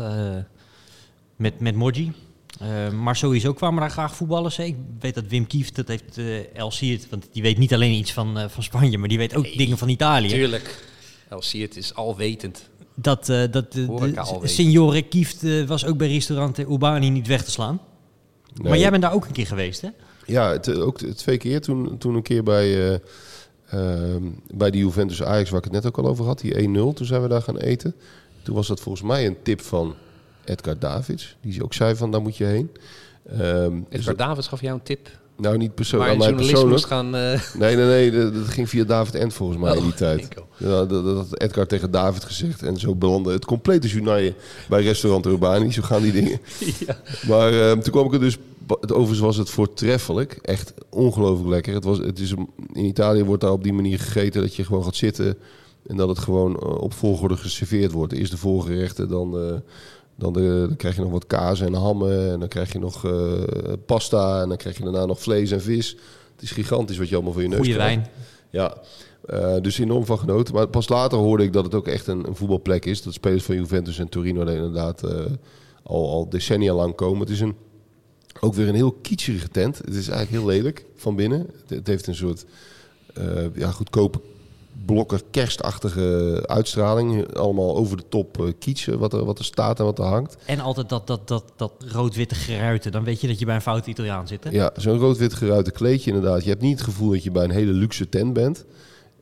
met, met Modji. Eh, maar sowieso kwamen daar graag voetballers. hè. Ik weet dat Wim Kieft, dat heeft uh, El Siert, want die weet niet alleen iets van, eh, van Spanje, maar die weet ook Nee, dingen van Italië. Tuurlijk. El Siert is alwetend. Dat, eh dat signore Kieft was ook bij restaurant Urbani niet weg te slaan. Maar jij bent daar ook een keer geweest, hè? Ja, het, ook twee keer. Toen, toen een keer bij, eh, ehm, bij die Juventus Ajax, waar ik het net ook al over had, die 1-0. Toen zijn we daar gaan eten. Toen was dat volgens mij een tip van Edgar Davids. Die ook zei van, daar moet je heen. Dus Edgar Davids gaf jou een tip. nou, niet perso waar aan een mij journalist moest persoonlijk. gaan... eh, Nee, nee, nee. Dat, dat ging via David Ent volgens mij in die Oh, tijd. Ja, dat, dat had Edgar tegen David gezegd. En zo belandde het complete journaal bij restaurant Urbani. Zo gaan die dingen. Maar ehm, toen kwam ik er dus... Het, overigens was het voortreffelijk. Echt ongelooflijk lekker. Het was, het is, in Italië wordt daar op die manier gegeten dat je gewoon gaat zitten... en dat het gewoon eh, op volgorde geserveerd wordt. Eerst de voorgerechten, dan, eh, dan, de, dan krijg je nog wat kaas en hammen... en dan krijg je nog eh, pasta en dan krijg je daarna nog vlees en vis. Het is gigantisch wat je allemaal voor je neus Goeie krijgt. wijn. Ja, eh, dus enorm van genoten. Maar pas later hoorde ik dat het ook echt een, een voetbalplek is. Dat spelers van Juventus en Torino er inderdaad eh, al, al decennia lang komen. Het is een, ook weer een heel kitscherige tent. Het is eigenlijk heel lelijk van binnen. Het, het heeft een soort eh, ja, goedkope blokken kerstachtige uitstraling. Allemaal over de top eh kietsen wat er, wat er staat en wat er hangt. En altijd dat, dat, dat, dat rood-witte geruiten. Dan weet je dat je bij een foute Italiaan zit, hè? Ja, zo'n rood-wit geruite kleedje inderdaad. Je hebt niet het gevoel dat je bij een hele luxe tent bent.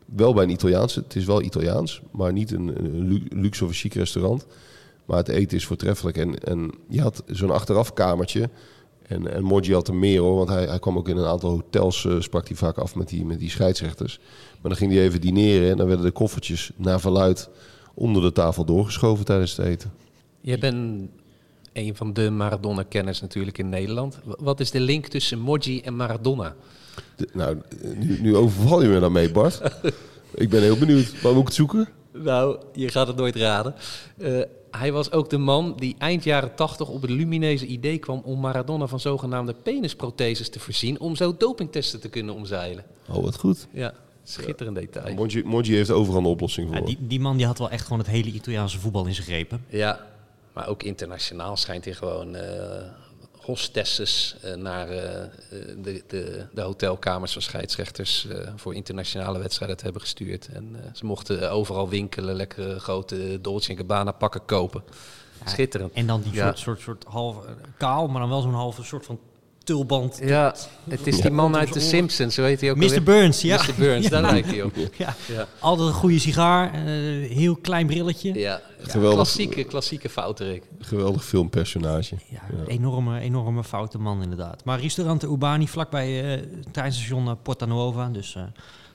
Wel bij een Italiaanse, het is wel Italiaans, maar niet een, een lu- luxe of een chic restaurant. Maar het eten is voortreffelijk. En, en je had zo'n achterafkamertje. En, en Moggi had er meer hoor, want hij, hij kwam ook in een aantal hotels, eh, sprak hij vaak af met die, met die scheidsrechters. Maar dan ging hij even dineren en dan werden de koffertjes naar verluid onder de tafel doorgeschoven tijdens het eten. Jij bent een van de Maradona-kenners natuurlijk in Nederland. Wat is de link tussen Moggi en Maradona? De- nou, nu, nu overval je me daarmee Bart. ik ben heel benieuwd. Waar moet ik het zoeken? Nou, je gaat het nooit raden. Eh, hij was ook de man die eind jaren 80 op het lumineuze idee kwam om Maradona van zogenaamde penisprotheses te voorzien om zo dopingtesten te kunnen omzeilen. Oh, wat goed. Ja, schitterend detail. Monji, Monji heeft overal een oplossing voor. Ja, die, die man die had wel echt gewoon het hele Italiaanse voetbal in zijn grepen. Ja, maar ook internationaal schijnt hij gewoon eh hostesses eh, naar eh, de, de, de hotelkamers van scheidsrechters eh, voor internationale wedstrijden te hebben gestuurd. En eh, ze mochten overal winkelen, lekkere grote Dolce Gabbana pakken kopen. Schitterend. En dan die Ja. soort, soort, soort half eh, kaal, maar dan wel zo'n halve soort van tulband. Ja, het is die man uit de Simpsons, zo heet hij ook Mr. alweer? Burns, ja. Mr. Burns, daar Ja. lijkt hij op. Ja. Ja, Altijd een goede sigaar, eh, heel klein brilletje. ja. Geweldig. klassieke, klassieke fouterik. Geweldig filmpersonage. Ja, Enorme, enorme foute man inderdaad. Maar restaurant Urbani vlakbij eh, het treinstation eh, Porta Nuova. Dus eh,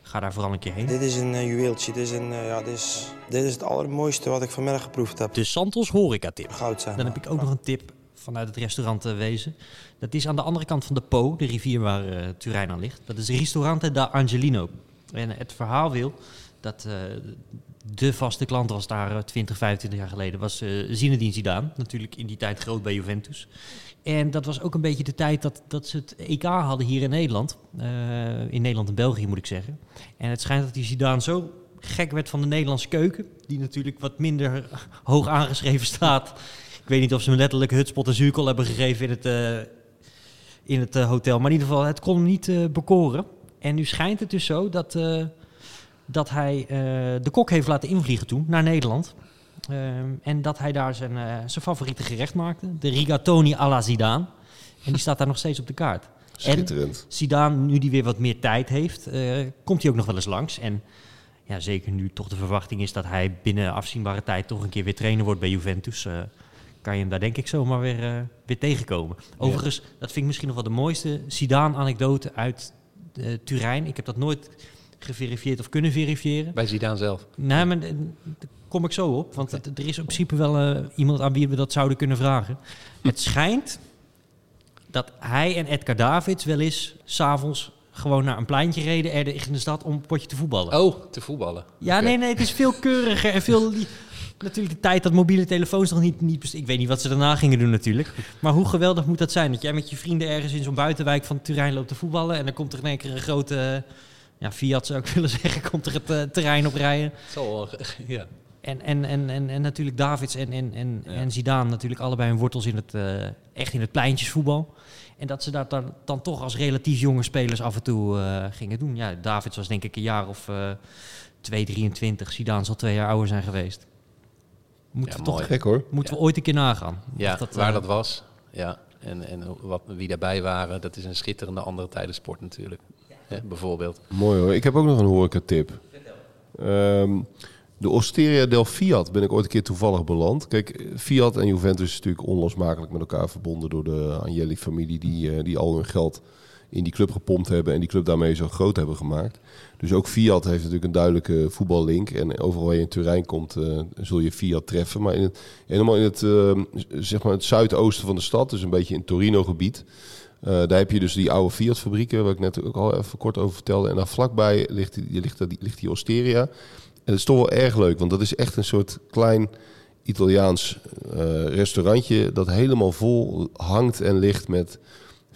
ga daar vooral een keer heen. Dit is een juweeltje. Dit is, een, ja, dit, is, dit is het allermooiste wat ik vanmiddag geproefd heb. De Santos horeca tip. Goud zijn. Dan heb ik ook nog een tip vanuit het restaurant eh, Wezen. Dat is aan de andere kant van de Po, de rivier waar eh, Turijn aan ligt. Dat is Ristorante da Angelino. En het verhaal wil dat eh, de vaste klant was daar eh, 20, 25 jaar geleden, was eh Zinedine Zidane. Natuurlijk in die tijd groot bij Juventus. En dat was ook een beetje de tijd dat, dat ze het EK hadden hier in Nederland. In Nederland en België moet ik zeggen. En het schijnt dat die Zidane zo gek werd van de Nederlandse keuken. Die natuurlijk wat minder hoog aangeschreven staat. Ik weet niet of ze hem letterlijk hutspot en zuurkool hebben gegeven in het, eh, in het eh, hotel. Maar in ieder geval, het kon hem niet eh, bekoren. En nu schijnt het dus zo dat, dat hij de kok heeft laten invliegen toen naar Nederland. Ehm, en dat hij daar zijn, zijn favoriete gerecht maakte. De rigatoni alla Zidane. En die staat daar nog steeds op de kaart. Schitterend. Zidane, nu die weer wat meer tijd heeft, komt hij ook nog wel eens langs. En ja, zeker nu toch de verwachting is dat hij binnen afzienbare tijd toch een keer weer trainer wordt bij Juventus. eh, kan je hem daar denk ik zomaar weer, eh, weer tegenkomen. Overigens, dat vind ik misschien nog wel de mooiste Zidane-anekdote uit eh, Turijn. Ik heb dat nooit geverifieerd of kunnen verifiëren. Bij Zidane zelf. Nee, maar eh, daar kom ik zo op. Want het- er is in principe wel iemand aan wie we dat zouden kunnen vragen. Het schijnt dat hij en Edgar Davids wel eens s'avonds gewoon naar een pleintje reden ergens in de stad om een potje te voetballen. Oh, te voetballen. ja, nee, nee, het is veel keuriger en veel... li- Natuurlijk de tijd dat mobiele telefoons nog niet, niet... best- Ik weet niet wat ze daarna gingen doen natuurlijk. Maar hoe geweldig moet dat zijn? Dat jij met je vrienden ergens in zo'n buitenwijk van Turijn loopt te voetballen... en dan komt er in één keer een grote... eh, Ja, Fiat zou ik willen zeggen, komt er het eh, terrein op rijden. Wel, ja. En, en, en, en, en natuurlijk Davids en, en, en, en Zidane natuurlijk allebei hun wortels in het, eh, echt in het pleintjesvoetbal. En dat ze dat dan, dan toch als relatief jonge spelers af en toe gingen doen. Ja, Davids was denk ik een jaar of eh 2, 23. Zidane zal twee jaar ouder zijn geweest. Moeten Ja, we toch. Gek hoor. moeten we ooit een keer nagaan. Ja, dat, waar eh, dat was. Ja, en, en wat, wie daarbij waren, dat is een schitterende andere tijdensport natuurlijk. Ja, bijvoorbeeld. Mooi hoor. Ik heb ook nog een horecatip. Ehm de Osteria del Fiat ben ik ooit een keer toevallig beland. Kijk, Fiat en Juventus is natuurlijk onlosmakelijk met elkaar verbonden door de Agnelli-familie die, eh, die al hun geld in die club gepompt hebben en die club daarmee zo groot hebben gemaakt. Dus ook Fiat heeft natuurlijk een duidelijke voetballink. En overal waar je in Turijn komt, eh, zul je Fiat treffen. Maar in het, helemaal in het, eh, zeg maar het zuidoosten van de stad, dus een beetje in Torino-gebied, eh, daar heb je dus die oude Fiat-fabrieken, waar ik net ook al even kort over vertelde. En daar vlakbij ligt die, ligt, die, ligt die Osteria. En dat is toch wel erg leuk, want dat is echt een soort klein Italiaans restaurantje dat helemaal vol hangt en ligt met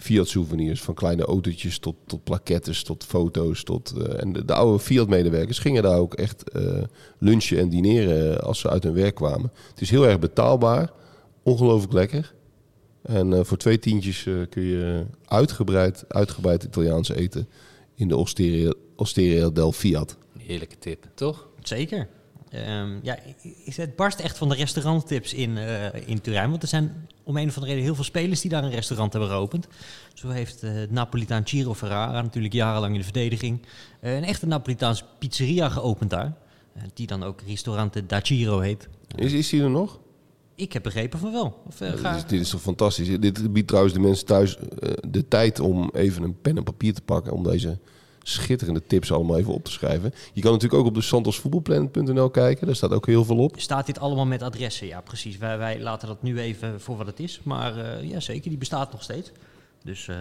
Fiat-souvenirs. Van kleine autootjes tot, tot plakettes, tot foto's. Tot, eh, en de, de oude Fiat-medewerkers gingen daar ook echt eh, lunchen en dineren als ze uit hun werk kwamen. Het is heel erg betaalbaar, ongelooflijk lekker. En eh, voor twee tientjes eh, kun je uitgebreid, uitgebreid Italiaans eten in de Osteria, Osteria del Fiat. Heerlijke tip, toch? Zeker. Ehm, ja, het barst echt van de restauranttips in, eh, in Turijn. Want er zijn om een of andere reden heel veel spelers die daar een restaurant hebben geopend. Zo heeft eh Napolitaan Ciro Ferrara natuurlijk jarenlang in de verdediging eh, een echte Napolitaanse pizzeria geopend daar. Die dan ook Ristorante da Ciro heet. Is, is die er nog? Ik heb begrepen van wel. Of, Dit is, dit is toch fantastisch. Dit biedt trouwens de mensen thuis de tijd om even een pen en papier te pakken. Om deze schitterende tips allemaal even op te schrijven. Je kan natuurlijk ook op de santosvoetbalplanet.nl kijken. Daar staat ook heel veel op. Staat dit allemaal met adressen? Ja, precies. Wij, wij laten dat nu even voor wat het is. Maar eh, ja, zeker, die bestaat nog steeds. Dus eh,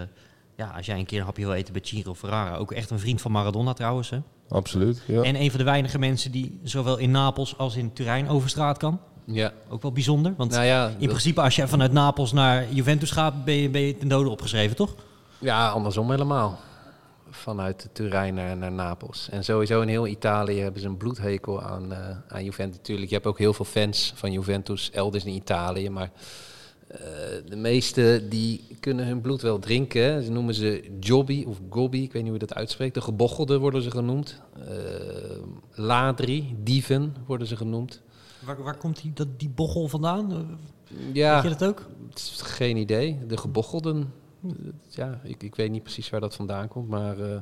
ja, als jij een keer een hapje wil eten bij Ciro Ferrara, ook echt een vriend van Maradona trouwens. Hè? Absoluut. Ja. En een van de weinige mensen die zowel in Napels als in Turijn over straat kan. Ja. Ook wel bijzonder. Want Nou ja, in dat- principe als je vanuit Napels naar Juventus gaat, ben je, ben je ten dode opgeschreven, toch? Ja, andersom helemaal. Vanuit Turijn naar, naar Napels. En sowieso in heel Italië hebben ze een bloedhekel aan, eh, aan Juventus. Natuurlijk, je hebt ook heel veel fans van Juventus elders in Italië. Maar eh, de meeste die kunnen hun bloed wel drinken. Ze noemen ze Jobby of Gobby, ik weet niet hoe je dat uitspreekt. De gebochelden worden ze genoemd. Eh, ladri, dieven worden ze genoemd. Waar, waar komt die, dat, die bochel vandaan? Ja, Weet je dat ook? Geen idee. De gebochelden. Ja, ik, ik weet niet precies waar dat vandaan komt, maar eh,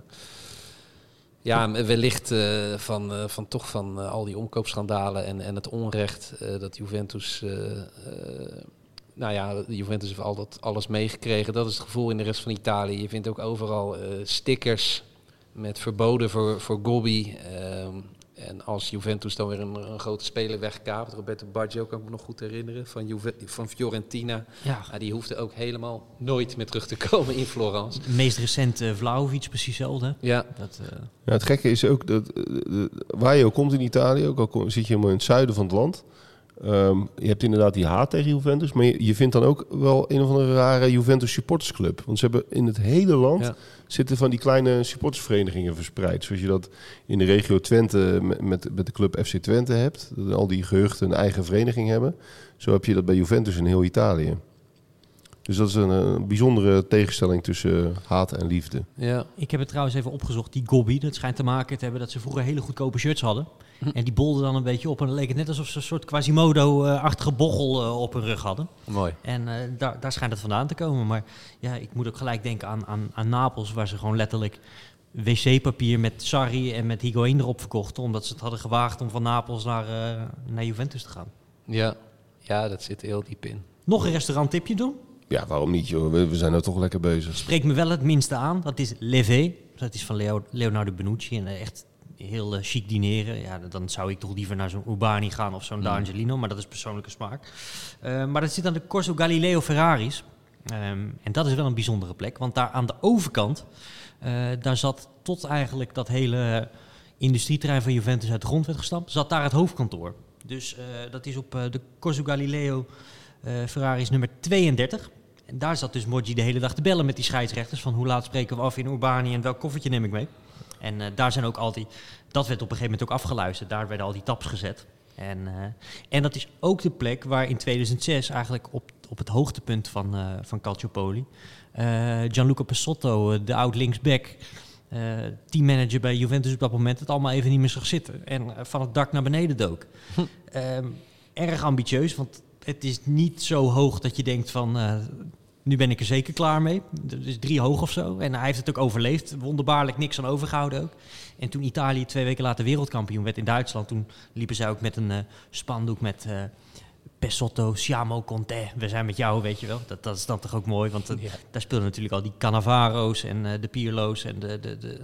ja, wellicht eh, van, eh, van toch van al die omkoopschandalen en, en het onrecht dat Juventus. nou ja, Juventus heeft al dat alles meegekregen. Dat is het gevoel in de rest van Italië. Je vindt ook overal stickers met verboden voor, voor Gobby. En als Juventus dan weer een, een grote speler wegkaapt, Roberto Baggio kan ik me nog goed herinneren, van, Juve, van Fiorentina. Ja. Die hoefde ook helemaal nooit meer terug te komen in Florence. De meest recente Vlaovic, precies hetzelfde. Ja, Dat, eh, Ja, het gekke is ook dat eh, de- waar je ook komt in Italië, ook al kom- zit je helemaal in het zuiden van het land. Ehm, je hebt inderdaad die haat tegen Juventus, maar je, je vindt dan ook wel een of andere rare Juventus supportersclub. Want ze hebben in het hele land Ja. zitten van die kleine supportersverenigingen verspreid. Zoals je dat in de regio Twente met, met, met de club FC Twente hebt. Dat al die gehuchten een eigen vereniging hebben. Zo heb je dat bij Juventus in heel Italië. Dus dat is een, eh, bijzondere tegenstelling tussen haat en liefde. ja. Ik heb het trouwens even opgezocht. Die Gobby, dat schijnt te maken te hebben dat ze vroeger hele goedkope shirts hadden. En die bolden dan een beetje op en dan leek het net alsof ze een soort Quasimodo-achtige bochel eh, op hun rug hadden. mooi. En eh, daar, daar schijnt het vandaan te komen. Maar ja, ik moet ook gelijk denken aan, aan, aan Napels, waar ze gewoon letterlijk wc-papier met Sarri en met Higuain erop verkochten. Omdat ze het hadden gewaagd om van Napels naar, eh, naar Juventus te gaan. Ja. ja, dat zit er heel diep in. Nog een restauranttipje doen? Ja, waarom niet joh? We, we zijn er toch lekker bezig. Spreekt me wel het minste aan. Dat is Levé. Dat is van Leo, Leonardo Benucci. En echt heel eh, chic dineren. Ja, dan zou ik toch liever naar zo'n Urbani gaan of zo'n D'Angelino. Maar dat is persoonlijke smaak. Eh, maar dat zit aan de Corso Galileo Ferraris. Ehm, en dat is wel een bijzondere plek. Want daar aan de overkant, eh, daar zat tot eigenlijk dat hele industrieterrein van Juventus uit de grond werd gestampt, zat daar het hoofdkantoor. Dus eh, dat is op de Corso Galileo Ferraris nummer 32. En daar zat dus Moggi de hele dag te bellen met die scheidsrechters. Van hoe laat spreken we af in Urbani en welk koffertje neem ik mee. En eh, daar zijn ook al die dat werd op een gegeven moment ook afgeluisterd. Daar werden al die taps gezet. En, eh, en dat is ook de plek waar in 2006 eigenlijk op, op het hoogtepunt van, eh van Calciopoli... Gianluca Pesotto, de oud linksback... eh teammanager bij Juventus op dat moment... het allemaal even niet meer zag zitten. En van het dak naar beneden dook. Ehm, erg ambitieus, want het is niet zo hoog dat je denkt van... nu ben ik er zeker klaar mee. Dat is drie hoog of zo. En hij heeft het ook overleefd. Wonderbaarlijk niks aan overgehouden ook. En toen Italië twee weken later wereldkampioen werd in Duitsland... toen liepen zij ook met een eh, spandoek met... eh Pesotto, Siamo Conte, we zijn met jou, weet je wel. Dat, dat is dan toch ook mooi, want eh, Ja. daar speelden natuurlijk al die Cannavaro's en eh, de Pirlo's... en de, de, de,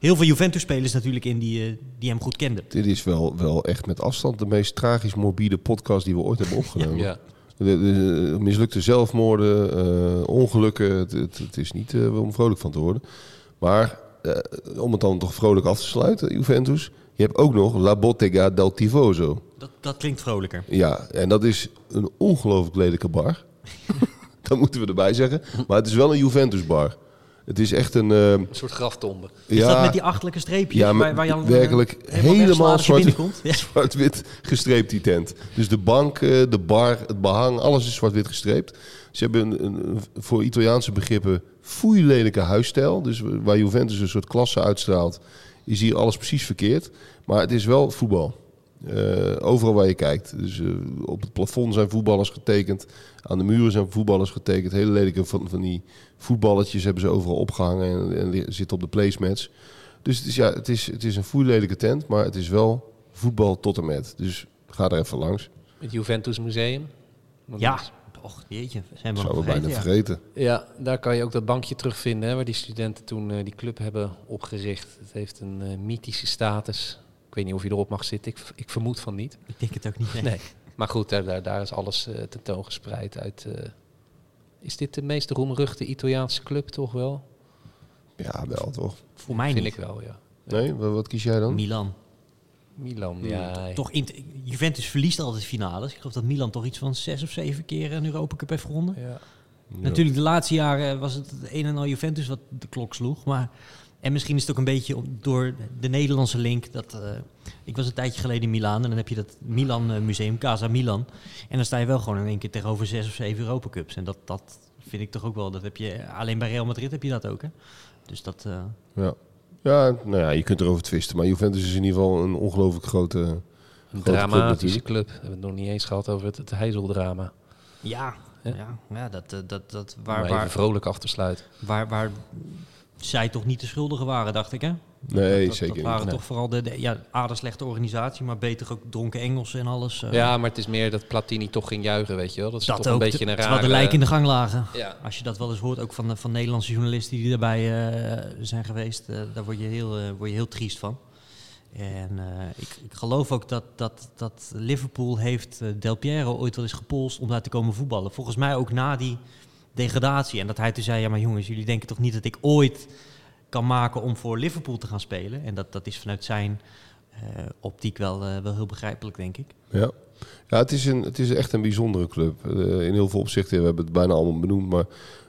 heel veel Juventus-spelers natuurlijk in die, die hem goed kenden. Dit is wel, wel echt met afstand de meest tragisch morbide podcast die we ooit hebben opgenomen. Ja. De- de mislukte zelfmoorden, eh, ongelukken. Het, het, het is niet eh, om vrolijk van te worden. Maar eh, om het dan toch vrolijk af te sluiten, Juventus. Je hebt ook nog La Bottega del Tifoso. Dat, dat klinkt vrolijker. Ja, en dat is een ongelooflijk lelijke bar. dat moeten we erbij zeggen. Maar het is wel een Juventus bar. Het is echt een... eh, Een soort graftombe. Is ja, dat met die achterlijke streepjes? ja, waar, waar je al, werkelijk helemaal helemaal je zwart, zwart-wit gestreept die tent. Dus de bank, de bar, het behang, alles is zwart-wit gestreept. Ze hebben een, voor Italiaanse begrippen foeilelijke huisstijl. Dus waar Juventus een soort klasse uitstraalt, is hier alles precies verkeerd. Maar het is wel voetbal. Eh, overal waar je kijkt. Dus eh, op het plafond zijn voetballers getekend. Aan de muren zijn voetballers getekend. Hele lelijke van, van die voetballetjes hebben ze overal opgehangen en, en zitten op de placemats. Dus het is, ja, het is, het is een foeilelijke tent, maar het is wel voetbal tot en met. Dus ga er even langs. Het Juventus Museum. Want Ja, och jeetje, zijn we we bijna vergeten. ja. vergeten. Ja, daar kan je ook dat bankje terugvinden hè, waar die studenten toen eh, die club hebben opgericht. Het heeft een mythische status. Ik weet niet of je erop mag zitten. Ik, ik vermoed van niet. Ik denk het ook niet. nee. Nee. Maar goed, daar, daar, is alles eh, tentoongespreid uit. eh, is dit de meest roemruchte Italiaanse club toch wel? Ja, wel toch? Voor mij Vind niet. ik wel, ja. Nee, wat, wat kies jij dan? Milan. Milan, ja. Toch in, Juventus verliest altijd finales. Ik geloof dat Milan toch iets van zes of zeven keer een Europa Cup heeft gewonnen. ja. Natuurlijk, de laatste jaren was het het een en al Juventus wat de klok sloeg. Maar, en misschien is het ook een beetje door de Nederlandse link. Dat, eh, ik was een tijdje geleden in Milaan en dan heb je dat Milan eh, Museum, Casa Milan. En dan sta je wel gewoon in één keer tegenover zes of zeven Europa Cups. En dat, dat vind ik toch ook wel, dat heb je, alleen bij Real Madrid heb je dat ook hè. Dus dat, eh, Ja. Ja, nou ja, je kunt erover twisten. Maar Juventus is in ieder geval een ongelooflijk grote... Een Grote dramatische club. We hebben het nog niet eens gehad over het, het Heizeldrama. ja, Ja. ja, ja, dat, eh, dat, dat, Waar, waar, vrolijk af te sluiten. waar, waar zij toch niet de schuldigen waren, dacht ik hè. Nee, dat, zeker dat waren niet. toch vooral de, de ja, aardig slechte organisatie, maar beter ook dronken Engelsen en alles. eh. Ja, maar het is meer dat Platini toch ging juichen, weet je wel. Dat is dat toch ook. een beetje een terwijl rare... de lijken in de gang lagen. Ja. Als je dat wel eens hoort, ook van, de- van Nederlandse journalisten die daarbij eh, zijn geweest, eh, daar word je, heel, eh, word je heel triest van. En eh, ik, ik geloof ook dat, dat, dat Liverpool heeft Del Piero ooit wel eens gepolst om daar te komen voetballen. Volgens mij ook na die degradatie. En dat hij toen zei, ja maar jongens, jullie denken toch niet dat ik ooit kan maken om voor Liverpool te gaan spelen? En dat, dat is vanuit zijn eh, optiek wel, eh, wel heel begrijpelijk, denk ik. Ja, ja het, is een, het is echt een bijzondere club. Eh, in heel veel opzichten, we hebben het bijna allemaal benoemd. Maar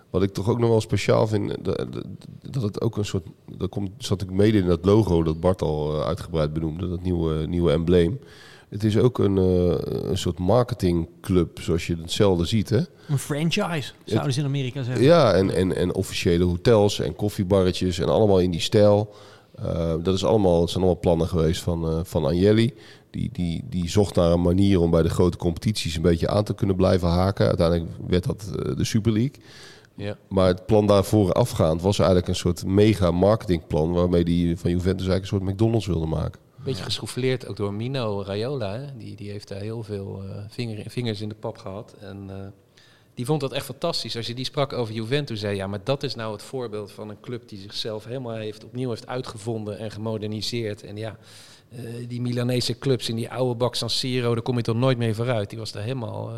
wat ik toch ook nog wel speciaal vind, dat, dat het ook een soort... Dat komt, zat ik mede in dat logo dat Bart al uitgebreid benoemde, dat nieuwe, nieuwe embleem. Het is ook een, eh, een soort marketingclub, zoals je het zelden ziet, hè? Een franchise, zouden ze in Amerika zeggen. Ja, en, en, en officiële hotels en koffiebarretjes en allemaal in die stijl. Eh, dat, is allemaal, dat zijn allemaal plannen geweest van, eh van Agnelli. Die, die, die zocht naar een manier om bij de grote competities een beetje aan te kunnen blijven haken. Uiteindelijk werd dat de Super League. Ja. Maar het plan daarvoor afgaand was eigenlijk een soort mega marketingplan... waarmee die van Juventus eigenlijk een soort McDonald's wilde maken. Beetje gesouffleerd ook door Mino Raiola. Hè? Die, die heeft daar heel veel eh, vinger, vingers in de pap gehad. En eh, die vond dat echt fantastisch. Als je die sprak over Juventus, zei ja, maar dat is nou het voorbeeld van een club die zichzelf helemaal heeft, opnieuw heeft uitgevonden en gemoderniseerd. En ja, die Milanese clubs in die oude bak San Siro, daar kom je toch nooit mee vooruit. Die was daar helemaal eh,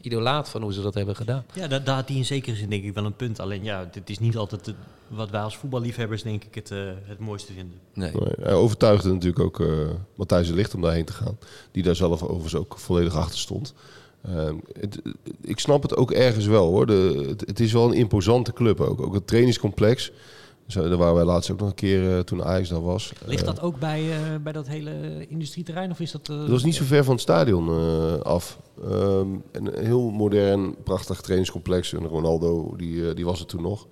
idolaat van hoe ze dat hebben gedaan. Ja, daar, daar had hij in zekere zin denk ik wel een punt. Alleen ja, dit is niet altijd het- wat wij als voetballiefhebbers denk ik het, eh, het mooiste vinden. Nee. Nee, Hij overtuigde natuurlijk ook eh Matthijs de Ligt om daarheen te gaan. Die daar zelf overigens ook volledig achter stond. Ehm, het, ik snap het ook ergens wel hoor. De, het, het is wel een imposante club ook. Ook het trainingscomplex. Zo, daar waren wij laatst ook nog een keer eh, toen Ajax daar was. Ligt Eh, dat ook bij, eh, bij dat hele industrieterrein? Of is dat... eh, Het was niet zo ver van het stadion eh, af. Ehm, een heel modern, prachtig trainingscomplex. En Ronaldo, die, eh, die was er toen nog.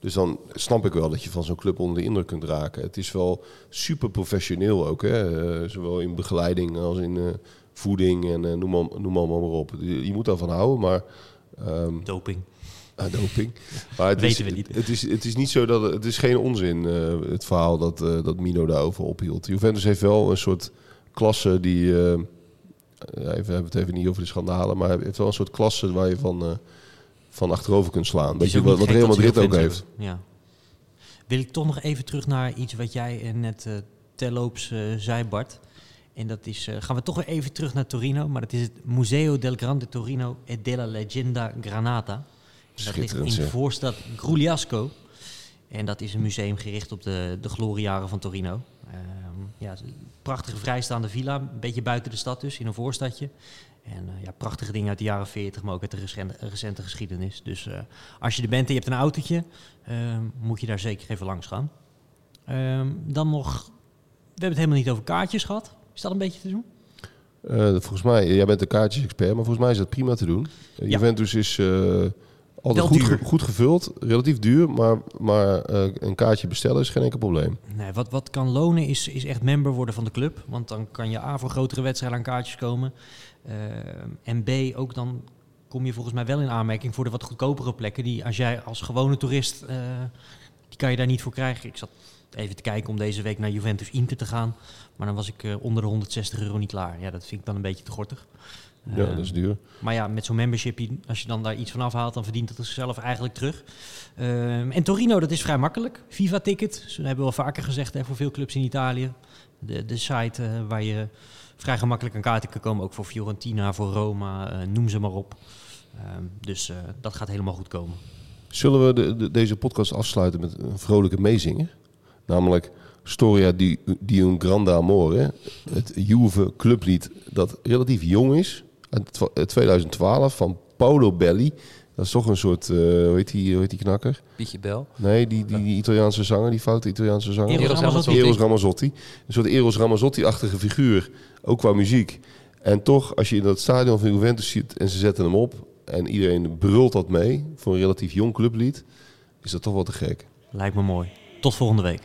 Dus dan snap ik wel dat je van zo'n club onder de indruk kunt raken. Het is wel super professioneel ook. Hè? Eh, zowel in begeleiding als in eh, voeding en eh, noem, maar, noem maar, maar op. Je, je moet daarvan houden, maar... ehm, Doping. Ah, doping. Maar het Weten is, we niet. Het is, het is niet zo dat het is geen onzin eh, het verhaal dat, eh, dat Mino daarover ophield. Juventus heeft wel een soort klasse die. eh, even, we hebben het even niet over de schandalen, maar heeft wel een soort klasse waar je van, van achterover kunt slaan. Is je wat, wat Real dat Madrid ook heeft? Ja. Wil ik toch nog even terug naar iets wat jij net terloops zei, Bart. En dat is, gaan we toch weer even terug naar Torino. Maar dat is het Museo del Grande Torino e della Leggenda Granata. Dat ligt in de voorstad Grugliasco. En dat is een museum gericht op de, de gloriejaren van Torino. Ehm, ja, prachtige vrijstaande villa, een beetje buiten de stad dus, in een voorstadje. En eh, ja, prachtige dingen uit de jaren 40, maar ook uit de recente, recente geschiedenis. Dus eh, als je er bent en je hebt een autootje, ehm, moet je daar zeker even langs gaan. Ehm, dan nog, we hebben het helemaal niet over kaartjes gehad. Is dat een beetje te doen? Eh, volgens mij, jij bent een kaartjes-expert, maar volgens mij is dat prima te doen. Ja. Juventus is altijd goed, ge- goed gevuld, relatief duur, maar, maar eh, een kaartje bestellen is geen enkel probleem. Nee, wat, wat kan lonen is, is echt member worden van de club. Want dan kan je A voor grotere wedstrijden aan kaartjes komen. Ehm, en B ook dan kom je volgens mij wel in aanmerking voor de wat goedkopere plekken. Die als jij als gewone toerist, eh, die kan je daar niet voor krijgen. Ik zat even te kijken om deze week naar Juventus Inter te gaan. Maar dan was ik eh, onder de 160 euro niet klaar. Ja, dat vind ik dan een beetje te gortig. Ja, dat is duur. maar ja, met zo'n membership, als je dan daar iets van afhaalt, dan verdient het zichzelf eigenlijk terug. Ehm, en Torino, dat is vrij makkelijk. Viva-ticket, dat hebben we al vaker gezegd hè, voor veel clubs in Italië. De, de site eh, waar je vrij gemakkelijk aan kaarten kan komen, ook voor Fiorentina, voor Roma, eh, noem ze maar op. Ehm, dus eh, dat gaat helemaal goed komen. Zullen we de, de- deze podcast afsluiten met een vrolijke meezinger? Namelijk Storia di, di un grande amore. Het Juve clublied dat relatief jong is. Uit twa- uit 2012 van Paolo Belli. Dat is toch een soort, eh hoe, heet die, hoe heet die knakker? Pietje Bel. Nee, die, die, die Italiaanse zanger, die foute Italiaanse zanger. Eros Ramazzotti. Eros Ramazzotti. Een soort Eros Ramazzotti-achtige figuur, ook qua muziek. En toch, als je in dat stadion van Juventus ziet en ze zetten hem op... en iedereen brult dat mee voor een relatief jong clublied... is dat toch wel te gek. Lijkt me mooi. Tot volgende week.